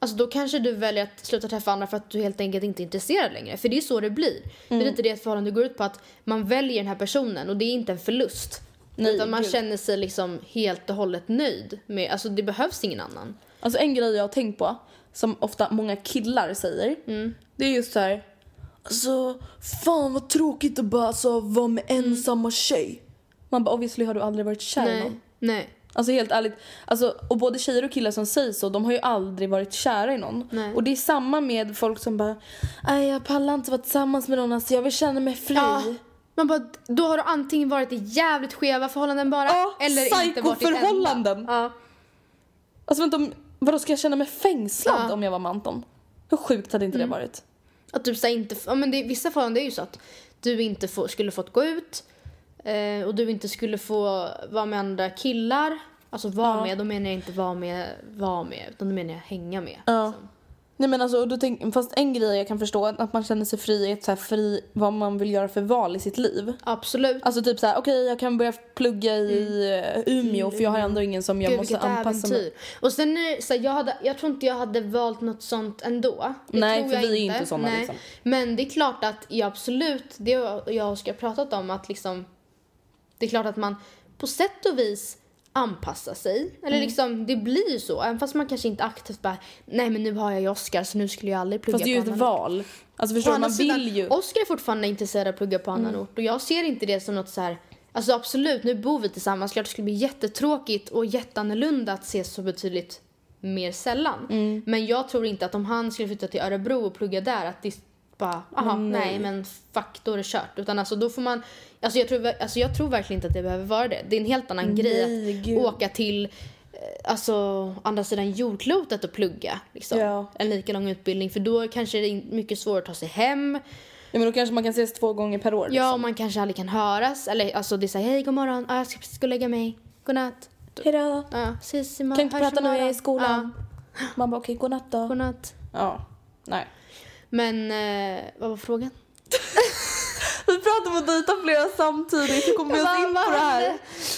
Alltså då kanske du väljer att sluta träffa andra för att du helt enkelt inte är intresserad längre. För det är så det blir. Det är lite det ett förhållande går ut på att man väljer den här personen och det är inte en förlust.
Nej,
utan man
gud.
känner sig liksom helt och hållet nöjd med, alltså det behövs ingen annan.
Alltså en grej jag har tänkt på, som ofta många killar säger, det är just så här. Alltså, fan vad tråkigt att bara alltså, vara med en samma tjej. Man bara obviously har du aldrig varit kär i någon.
Nej. Nej.
Alltså helt ärligt, alltså, och både tjejer och killar som säger så, de har ju aldrig varit kära i någon.
Nej.
Och det är samma med folk som bara, nej jag pallar inte vara tillsammans med någon, alltså jag vill känna mig fri.
Ja. Man bara, då har du antingen varit i jävligt skeva förhållanden bara
Ja,
eller inte varit i ett enda.
psykoförhållanden.
Ja.
Alltså vänta, om- vadå ska jag känna mig fängslad
Ja.
om jag var med Anton? Hur sjukt hade inte det varit?
Att du så inte, ja men det, vissa förhållanden är ju så att du inte får, skulle fått gå ut eh, och du inte skulle få vara med andra killar. Alltså vara
Ja.
med, då menar jag inte vara med, vara med, utan då menar jag hänga med.
Ja.
liksom.
Nej men alltså, då tänk, fast en grej jag kan förstå, att man känner sig fri, är ett så här fri vad man vill göra för val i sitt liv.
Absolut.
Alltså typ så här, okej jag kan börja plugga i eh, Umeå för jag har ändå ingen som jag
Gud
måste anpassa mig.
äventyr. Och sen är så här, jag, hade, jag tror inte jag hade valt något sånt ändå. Det
Nej,
tror
för
jag
vi är inte såna, liksom.
Men det är klart att jag absolut, det jag och Oskar pratat om att liksom Det är klart att man på sätt och vis anpassar sig. Eller
Mm.
liksom, det blir ju så. Även fast man kanske inte aktivt bara Nej men nu har jag ju Oskar så nu skulle jag aldrig plugga
Fast det är ju
på
ett
annan ort."
val. Alltså förstår du, man
sidan,
vill ju. Mm.
Oskar är fortfarande intresserad av att plugga på annan ort och jag ser inte det som något så här. Alltså absolut, nu bor vi tillsammans. Klart det skulle bli jättetråkigt och jätteannorlunda att ses så betydligt mer sällan.
Mm.
Men jag tror inte att om han skulle flytta till Örebro och plugga där att det bara, aha, nej. men fuck, då är det kört. Utan alltså då får man, alltså jag tror, alltså jag tror verkligen inte att det behöver vara det. Det är en helt annan
Nej,
grej att
gud.
åka till alltså andra sidan jordklotet och plugga liksom.
Ja.
En lika lång utbildning för då kanske det är mycket svårare att ta sig hem.
Ja, men då kanske man kan ses två gånger per år.
Ja,
Liksom.
och man kanske aldrig kan höras. Eller alltså det säger hej god morgon, ah, jag ska precis gå och lägga mig, godnatt.
Hejdå.
Ja, ses imorgon.
Kan inte prata när jag är i skolan. Man bara okej, godnatt
Ja,
då.
godnatt.
Ja. Nej.
Men eh, vad var frågan?
Vi pratar om att dejta flera samtidigt. Hur kommer vi oss in på det här?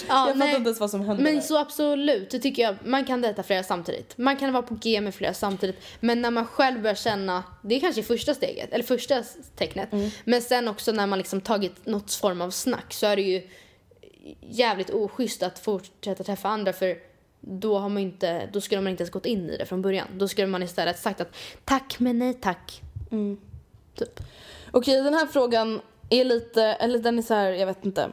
Ja,
jag fattar inte ens vad som hände.
Men
där.
så absolut, det tycker jag. Man kan dejta flera samtidigt. Man kan vara på G med flera samtidigt. Men när man själv börjar känna, det är kanske första steget, eller första tecknet. Men sen också när man liksom tagit något form av snack så är det ju jävligt oschysst att fortsätta träffa andra för då har man inte, då skulle man inte ens gått in i det från början. Då skulle man istället sagt att tack men nej tack. Typ.
Okej, den här frågan är lite, eller den är så här, jag vet inte.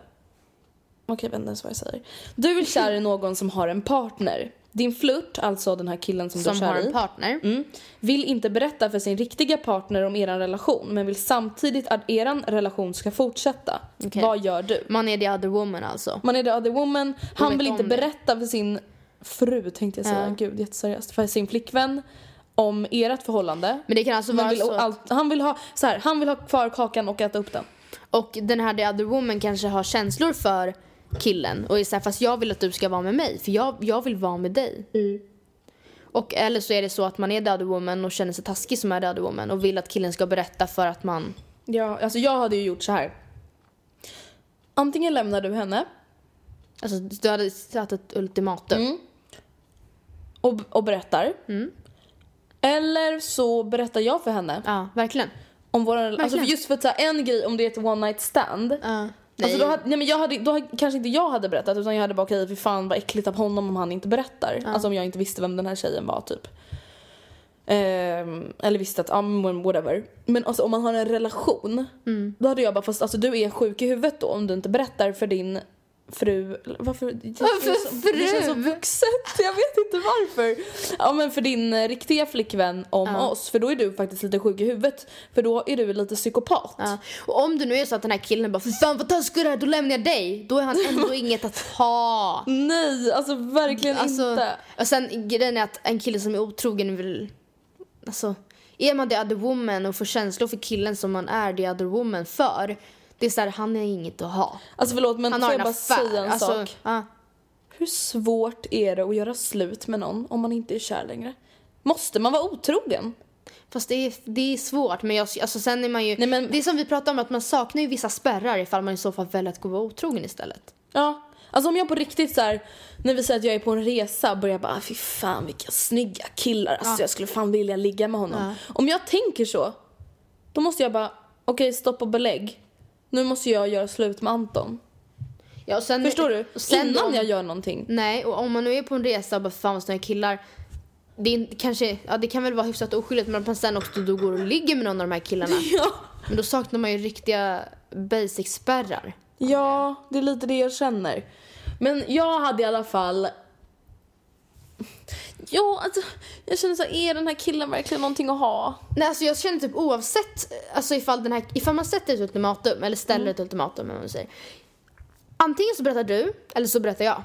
Okej, jag vet inte ens vad jag säger. Du är kär i någon som har en partner. Din flört, alltså den här killen som,
Som
du är
har
kär
en
i,
partner.
mm, vill inte berätta för sin riktiga partner om er relation men vill samtidigt att er relation ska fortsätta.
Okej.
Vad gör du?
Man är the other woman alltså.
Man är the other woman, han vill inte
om det.
berätta för sin fru, tänkte jag säga,
Ja.
gud jätteseriöst, för sin flickvän om ert förhållande.
Men det kan alltså vara
vill,
så att-
han, vill ha, så här, han vill ha kvar kakan och äta upp den.
Och den här the other woman kanske har känslor för killen och är såhär, fast jag vill att du ska vara med mig för jag, jag vill vara med dig. Och eller så är det så att man är the other woman och känner sig taskig som är the other woman och vill att killen ska berätta för att man...
Ja, alltså jag hade ju gjort så här. Antingen lämnar du henne
Alltså du hade satt ett ultimatum.
Mm. och, och berättar. Eller så berättar jag för henne
Ja, verkligen.
om vår Alltså
Verkligen.
för just för att så här, en grej om det är ett one night stand.
Ja.
Alltså då, hade, nej men jag hade, då kanske inte jag hade berättat utan jag hade bara okej fy fan vad äckligt av honom om han inte berättar. Alltså om jag inte visste vem den här tjejen var typ. Ehm, eller visste att, ja men whatever. Men alltså om man har en relation. Då hade jag bara fast alltså du är sjuk i huvudet då om du inte berättar för din fru, varför?
Varför
så- det känns så
fru?
vuxet, jag vet inte varför. Ja men för din eh, riktiga flickvän om oss, för då är du faktiskt lite sjuk i huvudet. För då är du lite psykopat.
Ja. Och om det nu är så att den här killen bara för fan vad taskig du är, då lämnar jag dig. Då är han ändå inget att ha.
Nej, alltså verkligen
Alltså,
inte.
och sen grejen är att en kille som är otrogen vill... Alltså, är man the other woman och får känslor för killen som man är the other woman för. Det är så här, han är inget att ha.
Alltså förlåt men
Han
får jag bara
affär.
säga en
alltså,
sak?
ja.
Hur svårt är det att göra slut med någon om man inte är kär längre? Måste man vara otrogen?
Fast det är, det är svårt. Men jag, alltså, sen är man ju...
Nej, men-
Det är som vi pratade om, att man saknar ju vissa spärrar ifall man i så fall väljer att gå vara otrogen istället.
Ja. Alltså om jag på riktigt så här, när vi säger att jag är på en resa börjar bara "Ah, fy fan vilka snygga killar, alltså jag skulle fan vilja ligga med honom. Om jag tänker så, då måste jag bara okej stopp och belägg. Nu måste jag göra slut med Anton.
Ja, sen,
Förstår du?
Sen
Innan
om,
jag gör någonting.
Nej, och om man nu är på en resa och bara fan vad snygga killar. Det, är, kanske, ja, det kan väl vara hyfsat oskyldigt men man sen också då går och ligger med någon av de här killarna.
Ja.
Men då saknar man ju riktiga basic-spärrar.
Ja, det är lite det jag känner. Men jag hade i alla fall... Ja, alltså, jag känner så här, är den här killen verkligen någonting att ha?
Nej, alltså jag känner typ oavsett, alltså ifall, den här, ifall man sätter ett ultimatum, eller ställer
Mm.
ett ultimatum, om man säger. Antingen så berättar du, eller så berättar jag.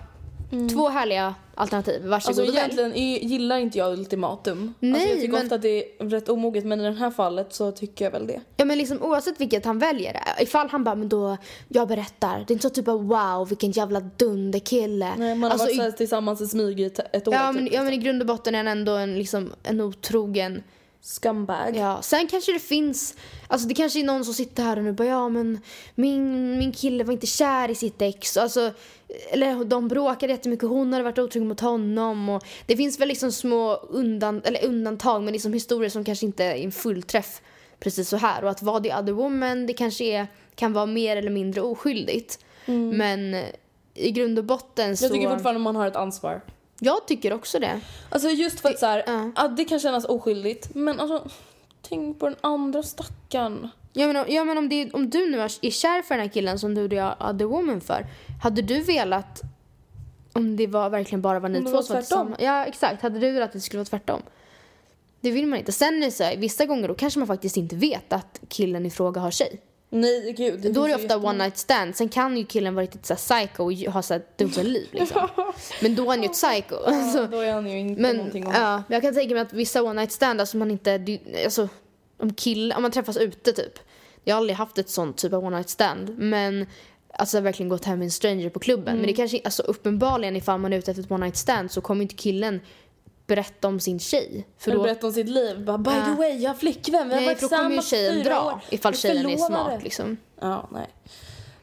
Två härliga alternativ, varsågod
Mm. Alltså egentligen är- gillar inte jag ultimatum. alltså,
Nej,
jag tycker
men-
ofta att det är rätt omoget men i det här fallet så tycker jag väl det.
Ja men liksom oavsett vilket han väljer, ifall han bara men då, jag berättar. Det är inte så typ av wow vilken jävla dunderkille.
Nej, man har
Alltså,
varit
i-
tillsammans i smyg i ett, år
Ja
typ,
men, ja men i grund och botten är han ändå en, liksom, en otrogen.
Scumbag.
Ja, sen kanske det finns, alltså det kanske är någon som sitter här och nu bara ja men min, min kille var inte kär i sitt ex. Alltså, eller de bråkade jättemycket, hon hade varit otrogen mot honom. Och det finns väl liksom små undan, eller undantag men liksom historier som kanske inte är en fullträff precis så här. Och att vara the other woman det kanske är, kan vara mer eller mindre oskyldigt. Men eh, i grund och botten så...
Jag tycker fortfarande man har ett ansvar.
Jag tycker också det.
Alltså just för att så här,
ja.
ja, det kan kännas oskyldigt men alltså tänk på den andra stackaren.
Ja men, om- ja, men om, det, om du nu är är kär för den här killen som du är other woman för. Hade du velat, om det var verkligen bara var ni
det
två som var tillsammans. Ja exakt, hade du velat att det skulle vara tvärtom? Det vill man inte. Sen är det så här, vissa gånger då kanske man faktiskt inte vet att killen i fråga har tjej.
Nej gud. Det
Då är det ofta one night stand. Sen kan ju killen vara riktigt så psycho och ha så här dubbelliv liksom. Men då är han ju ett psycho.
Ja,
Alltså,
då är han ju inte
men
någonting om.
ja, jag kan tänka mig att vissa one night stand, alltså man inte, alltså om kill, om man träffas ute typ. Jag har aldrig haft ett sånt typ av one night stand. Men alltså verkligen gått hem med en stranger på klubben.
Mm.
Men det kanske, alltså uppenbarligen ifall man är ute efter ett one night stand så kommer inte killen berätta om sin tjej. För
Eller
då,
berätta om sitt liv. Bara, by the way, jag har flickvän. Vi har
nej,
varit tillsammans
tjejen dra
år.
ifall tjejen är smart liksom.
Ja, nej.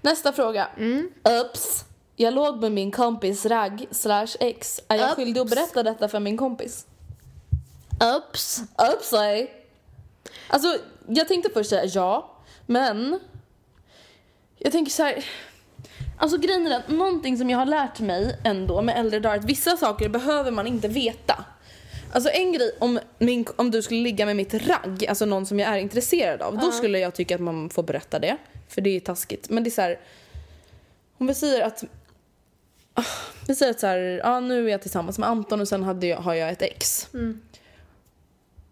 Nästa fråga.
Mm.
Ups. Jag låg med min kompis ragg slash ex. Är jag skyldig att berätta detta för min kompis?
Ups.
Ups, ej. Alltså, jag tänkte först säga ja, men jag tänker så här. Alltså grejen är att någonting som jag har lärt mig ändå med äldre dagar, att vissa saker behöver man inte veta. Alltså en grej om, min, om du skulle ligga med mitt ragg, alltså någon som jag är intresserad av, då skulle jag tycka att man får berätta det. För det är taskigt. Men det är så här. Om vi säger att ah, vi säger att så här, ja nu är jag tillsammans med Anton och sen hade jag, har jag ett ex.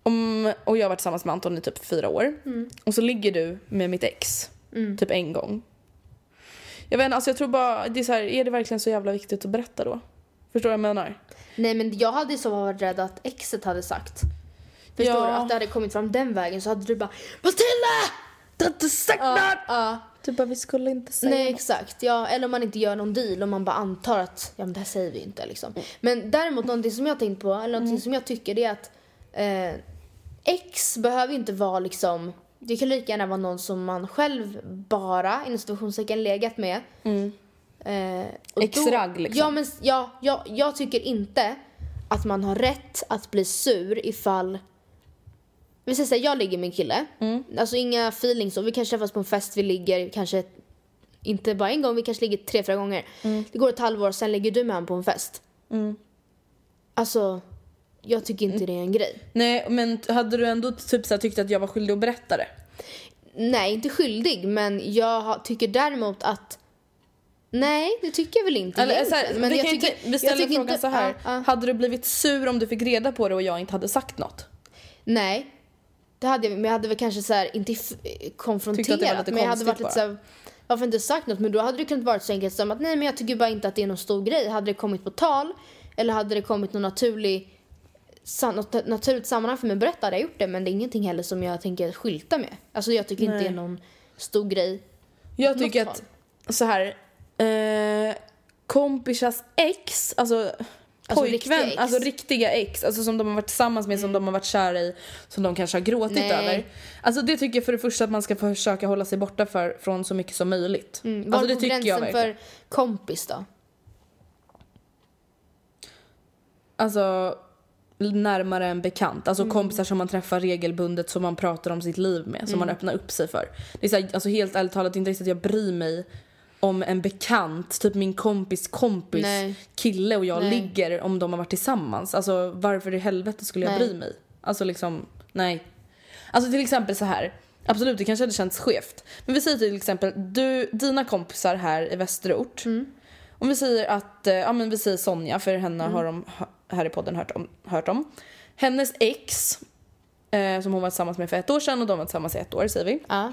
Om, och jag har varit tillsammans med Anton i typ fyra år. Och så ligger du med mitt ex typ en gång. Jag vet inte, alltså jag tror bara, det är så här, är det verkligen så jävla viktigt att berätta då? Förstår du vad jag menar?
Nej men jag hade så varit rädd att exet hade sagt. Förstår
Ja.
du? Att det hade kommit fram den vägen så hade du bara Matilda!
Du har inte sagt
Ja, ja.
Du bara, vi skulle inte säga
Nej
något.
exakt, ja, eller om man inte gör någon deal och man bara antar att ja men det här säger vi inte liksom. Men däremot någonting som jag har tänkt på, eller någonting som jag tycker det är att eh, ex behöver inte vara liksom, det kan lika gärna vara någon som man själv bara inom situationstecken legat med. Eh, och
Ex-ragg,
då-
liksom.
Ja men ja, ja, jag tycker inte att man har rätt att bli sur ifall vi säger såhär, jag ligger med en kille. Alltså inga feelings och vi kanske träffas på en fest, vi ligger kanske inte bara en gång, vi kanske ligger tre, fyra gånger. Det går ett halvår, sen ligger du med honom på en fest. Alltså, jag tycker inte det är en grej.
Nej, men hade du ändå typ så här, tyckt att jag var skyldig att berätta det?
Nej, inte skyldig, men jag tycker däremot att Nej, det tycker jag väl inte
Eller, så här,
egentligen. Men
vi,
jag tycker,
inte, vi
jag
ställer
tycker
frågan
inte-
så här.
ja, ja.
Hade du blivit sur om du fick reda på det och jag inte hade sagt något?
Nej, det hade jag, men jag hade väl kanske så här, inte konfronterat, men jag hade varit lite så här, varför inte sagt något? Men då hade det kunnat vara så enkelt som att nej men jag tycker bara inte att det är någon stor grej. Hade det kommit på tal eller hade det kommit någon naturlig något naturligt sammanhang för mig att berätta hade jag gjort det men det är ingenting heller som jag tänker skylta med. Alltså jag tycker inte
Nej.
det är någon stor grej.
Jag tycker
fall.
att så här. Eh, kompisars ex, alltså pojkvän,
riktiga ex.
alltså riktiga ex, alltså som de har varit tillsammans med, som de har varit kära i, som de kanske har gråtit
Nej.
över. Alltså det tycker jag för det första att man ska försöka hålla sig borta för, från så mycket som möjligt.
Var
Alltså det tycker jag
gränsen
verkligen.
för kompis då?
Alltså närmare en bekant. Alltså
Mm.
kompisar som man träffar regelbundet som man pratar om sitt liv med, som
Mm.
man öppnar upp sig för. Det är så här, alltså helt ärligt talat inte riktigt att jag bryr mig om en bekant, typ min kompis kompis
Nej.
kille och jag
Nej.
ligger om de har varit tillsammans. Alltså varför i helvete skulle jag
Nej.
bry mig? Alltså liksom, nej. Alltså till exempel så här. Absolut, det kanske hade känts skevt. Men vi säger till exempel, du, dina kompisar här i Västerort. Om vi säger att, eh, ja men vi säger Sonja, för henne har de här i podden hört om. Hört om. Hennes ex, eh, som hon var tillsammans med för ett år sedan och de var tillsammans i ett år säger vi.
Ja.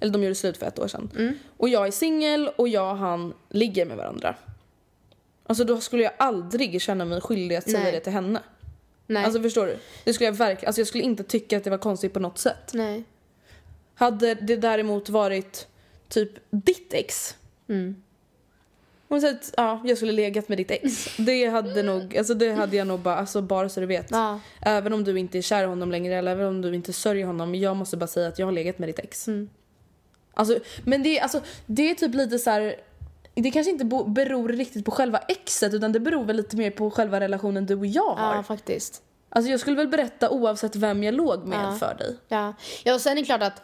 Eller de gjorde slut för ett år sedan. Och jag är singel och jag och han ligger med varandra. Alltså då skulle jag aldrig känna mig skyldig att säga
Nej.
det till henne.
Nej.
Alltså förstår du? Det skulle jag verkligen, alltså jag skulle inte tycka att det var konstigt på något sätt.
Nej.
Hade det däremot varit typ ditt ex.
Mm.
Om så att, ja, jag skulle legat med ditt ex. Det hade nog, alltså det hade jag nog bara, alltså bara så du vet.
Ja.
Även om du inte är kär i honom längre eller även om du inte sörjer honom. Jag måste bara säga att jag har legat med ditt ex.
Mm.
Alltså, men det, alltså, det är typ lite så här. Det kanske inte beror riktigt på själva exet utan det beror väl lite mer på själva relationen du och jag har.
ja, faktiskt.
Alltså jag skulle väl berätta oavsett vem jag låg med
Ja.
för dig.
Ja. ja, och sen är det klart att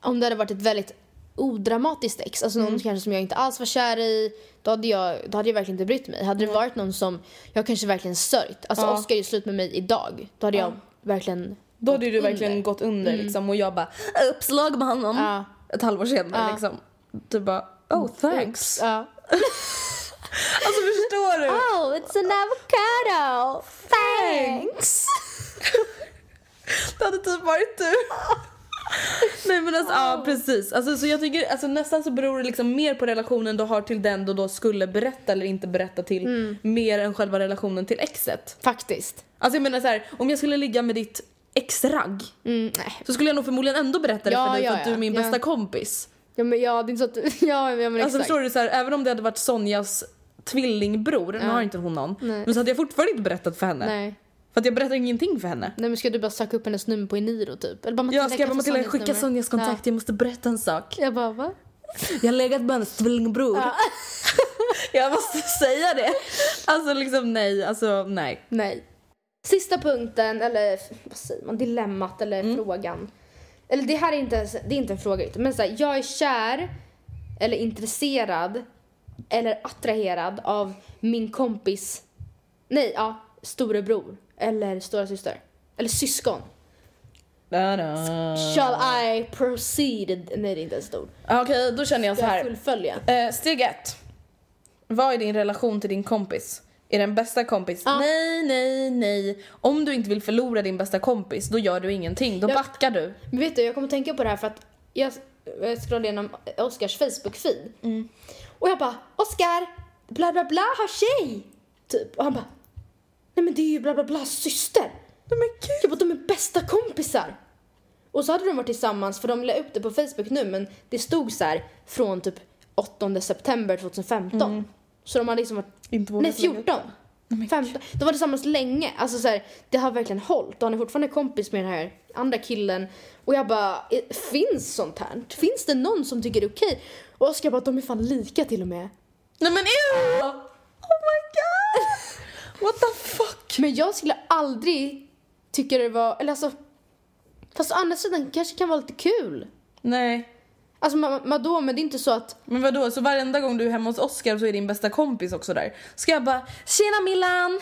om det hade varit ett väldigt odramatiskt ex, alltså
Mm.
någon kanske som jag inte alls var kär i, då hade jag, då hade jag verkligen inte brytt mig. Hade det varit någon som jag kanske verkligen sörjt, alltså
Ja.
Oscar är slut med mig idag, då hade jag verkligen
Då hade du verkligen
under.
gått under liksom och jag bara uppslag med honom.
Ja.
Ett halvår senare
Ja.
liksom. Du bara oh thanks.
Ja.
Alltså förstår du?
Oh, it's an avocado! Thanks!
Det hade typ varit du. Nej men alltså, ja precis. Alltså, så jag tycker alltså, nästan så beror det liksom mer på relationen du har till den du då skulle berätta eller inte berätta till mer än själva relationen till exet.
Faktiskt.
Alltså jag menar så här, om jag skulle ligga med ditt ex-ragg
Mm, nej.
så skulle jag nog förmodligen ändå berätta det
Ja,
för dig
ja,
för att du är min
ja.
bästa kompis.
Ja men ja, det är inte så att. Ja, ja men
Alltså
exakt.
förstår du så här, även om det hade varit Sonjas tvillingbror, nu har inte hon någon, men så hade jag fortfarande inte berättat för henne.
Nej.
För att jag berättar ingenting för henne.
Nej men ska du bara söka upp hennes nummer på Eniro typ? Eller bara Matilda,
Jag ska bara Matilda
Sonjas
skicka
nummer?
Sonjas kontakt, jag måste berätta en sak.
Ja. Jag bara va?
Jag har legat med hennes tvillingbror. jag måste säga det. Alltså liksom nej, alltså nej.
Nej. Sista punkten, eller vad säger man, dilemmat eller
Mm.
frågan. Eller det här är inte, ens- det är inte en fråga men så här, jag är kär eller intresserad eller attraherad av min kompis, nej ja, storebror eller stora syster. Eller syskon. Shall I proceed? Nej det är inte ens ett ord.
Ah, Okej, då känner jag så
jag
här.
fullfölja?
Eh, steg ett. Vad är din relation till din kompis? Är den bästa kompis?
Ja.
Nej, nej, nej. Om du inte vill förlora din bästa kompis, då gör du ingenting. Då
Ja.
backar du.
Men vet du, jag kommer tänka på det här för att jag jag scrollade igenom Oscars Facebook-feed.
Mm.
Och jag bara, Oscar, bla bla bla har tjej! Typ. Och han bara, nej men det är ju bla bla blas syster.
Men gud.
Jag bara, de är bästa kompisar. Och så hade de varit tillsammans, för de la upp det på Facebook nu, men det stod så här från typ 8 september 2015. Så de har liksom varit,
Mm. Inte
nej
lägga upp
14. 15. De var tillsammans länge. Alltså så här, det har verkligen hållit. Och han är fortfarande kompis med den här andra killen. Och jag bara, eh, finns sånt här? Finns det någon som tycker det är okej? Och Oskar bara, de är fan lika till och med.
Nej men ew! Oh my god! What the fuck?
Men jag skulle aldrig tycka det var, eller alltså, fast å andra sidan kanske kan vara lite kul.
Nej.
Alltså vadå, men det är inte så att
Men vadå, så varenda gång du är hemma hos Oscar så är din bästa kompis också där? Ska jag bara Tjena Millan!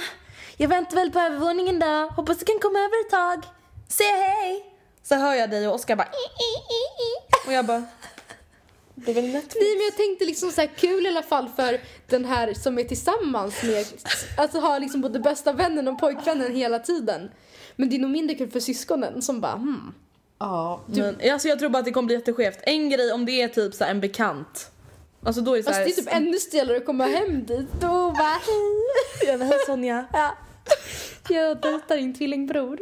Jag väntar väl på övervåningen då, hoppas du kan komma över ett tag. Säg hej! Så hör jag dig och Oscar bara "I, i, i, i." Och jag bara Det är väl Netflix?
Nej men jag tänkte liksom så här kul i alla fall för den här som är tillsammans med, alltså har liksom både bästa vännen och pojkvännen hela tiden. Men det är nog mindre kul för syskonen som bara hmm.
Ja, men alltså jag tror bara att det kommer bli jätteskevt. En grej om det är typ så här en bekant. Alltså då är det så här,
det är typ ännu stelare att komma hem dit och bara hej.
Jag bara, "Hej, Sonja.
Ja. Jag dejtar din tvillingbror.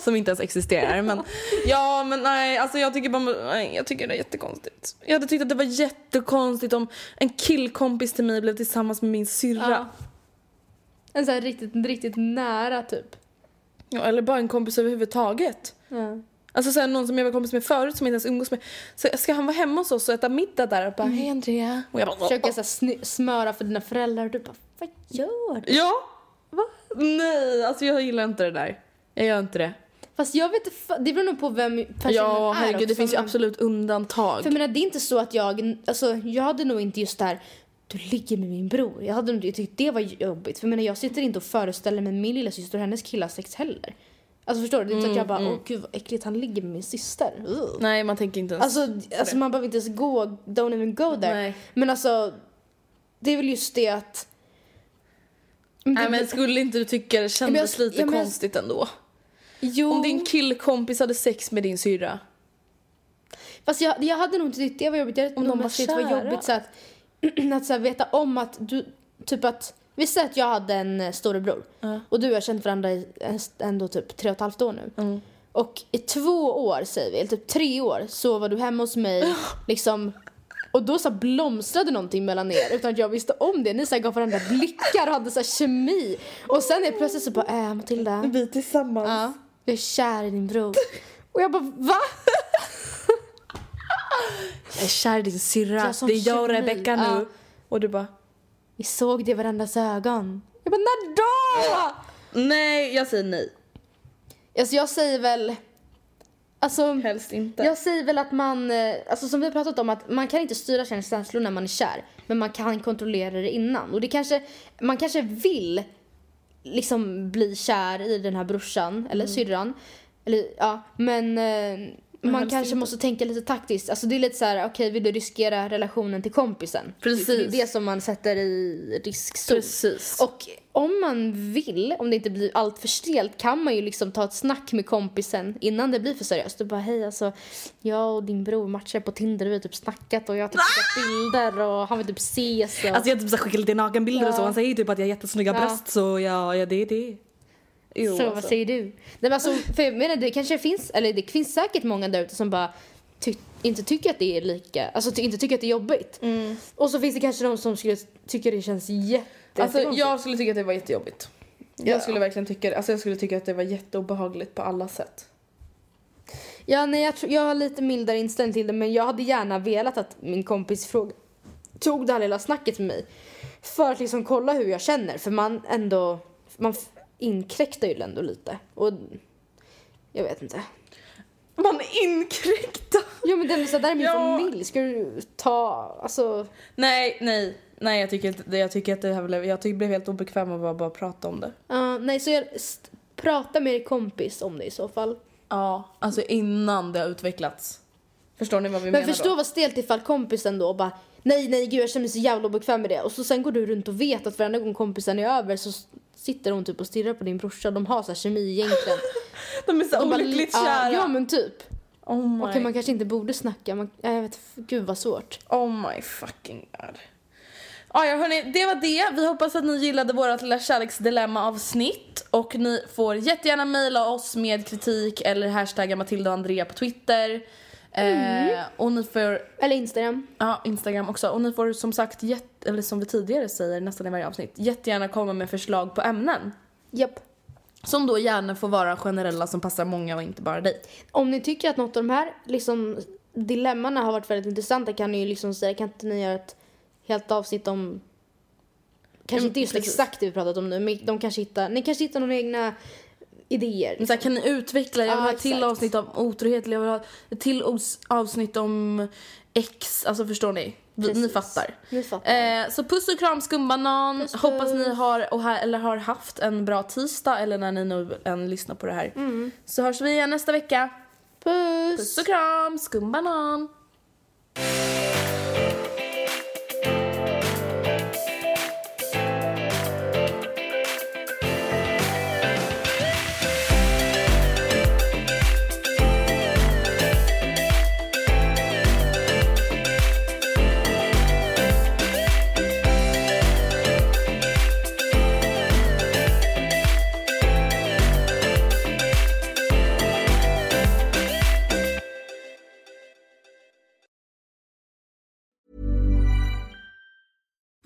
Som inte ens existerar. Men, ja, men nej, alltså jag tycker bara, nej, jag tycker det är jättekonstigt. Jag hade tyckt att det var jättekonstigt om en killkompis till mig blev tillsammans med min syrra.
Ja. En sån här riktigt, riktigt nära typ.
Ja, eller bara en kompis överhuvudtaget.
Ja.
Alltså så här, någon som jag var kompis med förut som jag inte ens umgås med. Så ska han vara hemma hos oss och äta middag där och bara hej Andrea. Och jag bara
Försöker så här, smöra för dina föräldrar och du bara vad gör du?
Ja! Nej, alltså jag gillar inte det där. Jag gör inte det.
Fast jag vet det beror nog på vem personen
Ja,
är
herregud, det
också,
finns ju absolut undantag.
För jag menar, det är inte så att jag, alltså jag hade nog inte just där du ligger med min bror. Jag hade nog tyckt det var jobbigt. För jag menar, jag sitter inte och föreställer mig min lilla syster och hennes killar sex heller. Alltså förstår du? Det är inte så att jag bara, åh gud vad äckligt han ligger med min syster. Ugh.
Nej, man tänker inte ens.
Alltså, alltså man behöver inte ens gå, don't even go there.
Nej.
Men alltså, det är väl just det att...
Nej men skulle inte du tycka det kändes
jag-
lite
ja, men-
konstigt ändå?
Jo,
Om din killkompis hade sex med din syrra.
fast jag, jag hade nog inte tyckt det var jobbigt. Jag hade
Om de var
det var
kära.
jobbigt så att, att så här, veta om att du, typ att, vi säger att jag hade en eh, storebror och du har känt varandra i ändå typ tre och ett halvt år nu.
Mm.
Och i två år säger vi, eller typ tre år så var du hemma hos mig liksom och då så blomstrade någonting mellan er utan att jag visste om det. Ni så gav varandra blickar och hade så kemi. Och sen är plötsligt så bara, äh Matilda.
Vi tillsammans.
Ja, jag är kär i din bror. Och jag bara, va?
Jag är kär i din syrra. Det är jag och
kemi.
Rebecca nu.
Ja.
Och du bara,
Vi såg det i varandras ögon. Jag bara, när då?
nej jag säger nej.
Alltså jag säger väl, alltså.
Helst inte.
Jag säger väl att man, eh, alltså som vi har pratat om, att man kan inte styra känslor när man är kär. Men man kan kontrollera det innan. Och det kanske, man kanske vill liksom bli kär i den här brorsan eller syrran. Eller, ja, men, eh, man kanske
inte.
måste tänka lite taktiskt. Alltså det är lite så här, okej vill du riskera relationen till kompisen?
Precis.
Det är det som man sätter i riskzon.
Precis.
Och om man vill, om det inte blir allt för stelt, kan man ju liksom ta ett snack med kompisen innan det blir för seriöst. Och bara hej alltså, jag och din bror matchar på Tinder, vi har typ snackat och jag har typ skickat bilder och han vill typ ses. Och...
Alltså jag typ skickar lite nakenbilder och så.
Ja.
Han säger typ att jag har jättesnygga
Ja.
bröst så ja, ja det är det. Jo,
så
alltså.
vad säger du? Nej, men alltså, för jag menar, det kanske finns, eller det finns säkert många där ute som bara ty inte tycker att det är lika, alltså ty inte tycker att det är jobbigt.
Mm.
Och så finns det kanske de som skulle tycka det känns jätte
Alltså jag skulle tycka att det var jättejobbigt. Jag skulle verkligen tycka alltså jag skulle tycka att det var jätteobehagligt på alla sätt.
Ja, nej, jag, tror- jag har lite mildare inställning till det men jag hade gärna velat att min kompis fråga, tog det här lilla snacket med mig. För att liksom kolla hur jag känner för man ändå, man inkräktar ju ändå lite. Och jag vet inte.
Man inkräktar.
Ja men det är så där är min
Ja.
familj, ska du ta, alltså.
Nej, nej. Nej jag tycker, inte, jag tycker att det här blev, jag tycker, blev helt obekväm av att bara prata om det.
Uh, nej så jag, prata med er kompis om det i så fall.
Ja, alltså innan det har utvecklats. Förstår ni vad vi
Men
menar
förstå
då?
vad stelt ifall kompisen då bara Nej nej gud jag känner mig så jävla obekväm med det och så sen går du runt och vet att varenda gång kompisen är över så sitter hon typ och stirrar på din brorsa de har så här kemi egentligen.
De är så
De bara-
olyckligt
Ja,
kära.
Ja men typ.
oh, my,
Okej man kanske inte borde snacka, man, ja, jag vet, gud vad svårt.
oh my fucking god. Ah, ja hörni, det var det. Vi hoppas att ni gillade vårt lilla kärleksdilemma avsnitt och ni får jättegärna mejla oss med kritik eller hashtagga Matilda och Andrea på Twitter. Eh, och ni får
Eller Instagram.
Ja, Instagram också. Och ni får som sagt, jätte, eller som vi tidigare säger nästan i varje avsnitt, jättegärna komma med förslag på ämnen.
Japp.
Som då gärna får vara generella som passar många och inte bara dig.
Om ni tycker att något av de här liksom, dilemmana har varit väldigt intressanta kan ni ju liksom säga, kan inte ni göra ett helt avsnitt om Kanske
Mm,
inte just
precis.
exakt det vi pratat om nu, men de kanske hittar, ni kanske hittar några egna idéer.
Men så här, kan ni utveckla? Jag vill ha ett till avsnitt om otrohet, eller jag vill ha ett till avsnitt om ex. Alltså förstår ni? Vi, ni
Precis.
fattar.
Ni fattar.
Eh, så puss och kram skumbanan.
Puss, puss.
Hoppas ni har, och ha, eller har haft en bra tisdag eller när ni nu än lyssnar på det här.
Mm.
Så hörs vi igen nästa vecka.
Puss!
Puss och kram, skumbanan.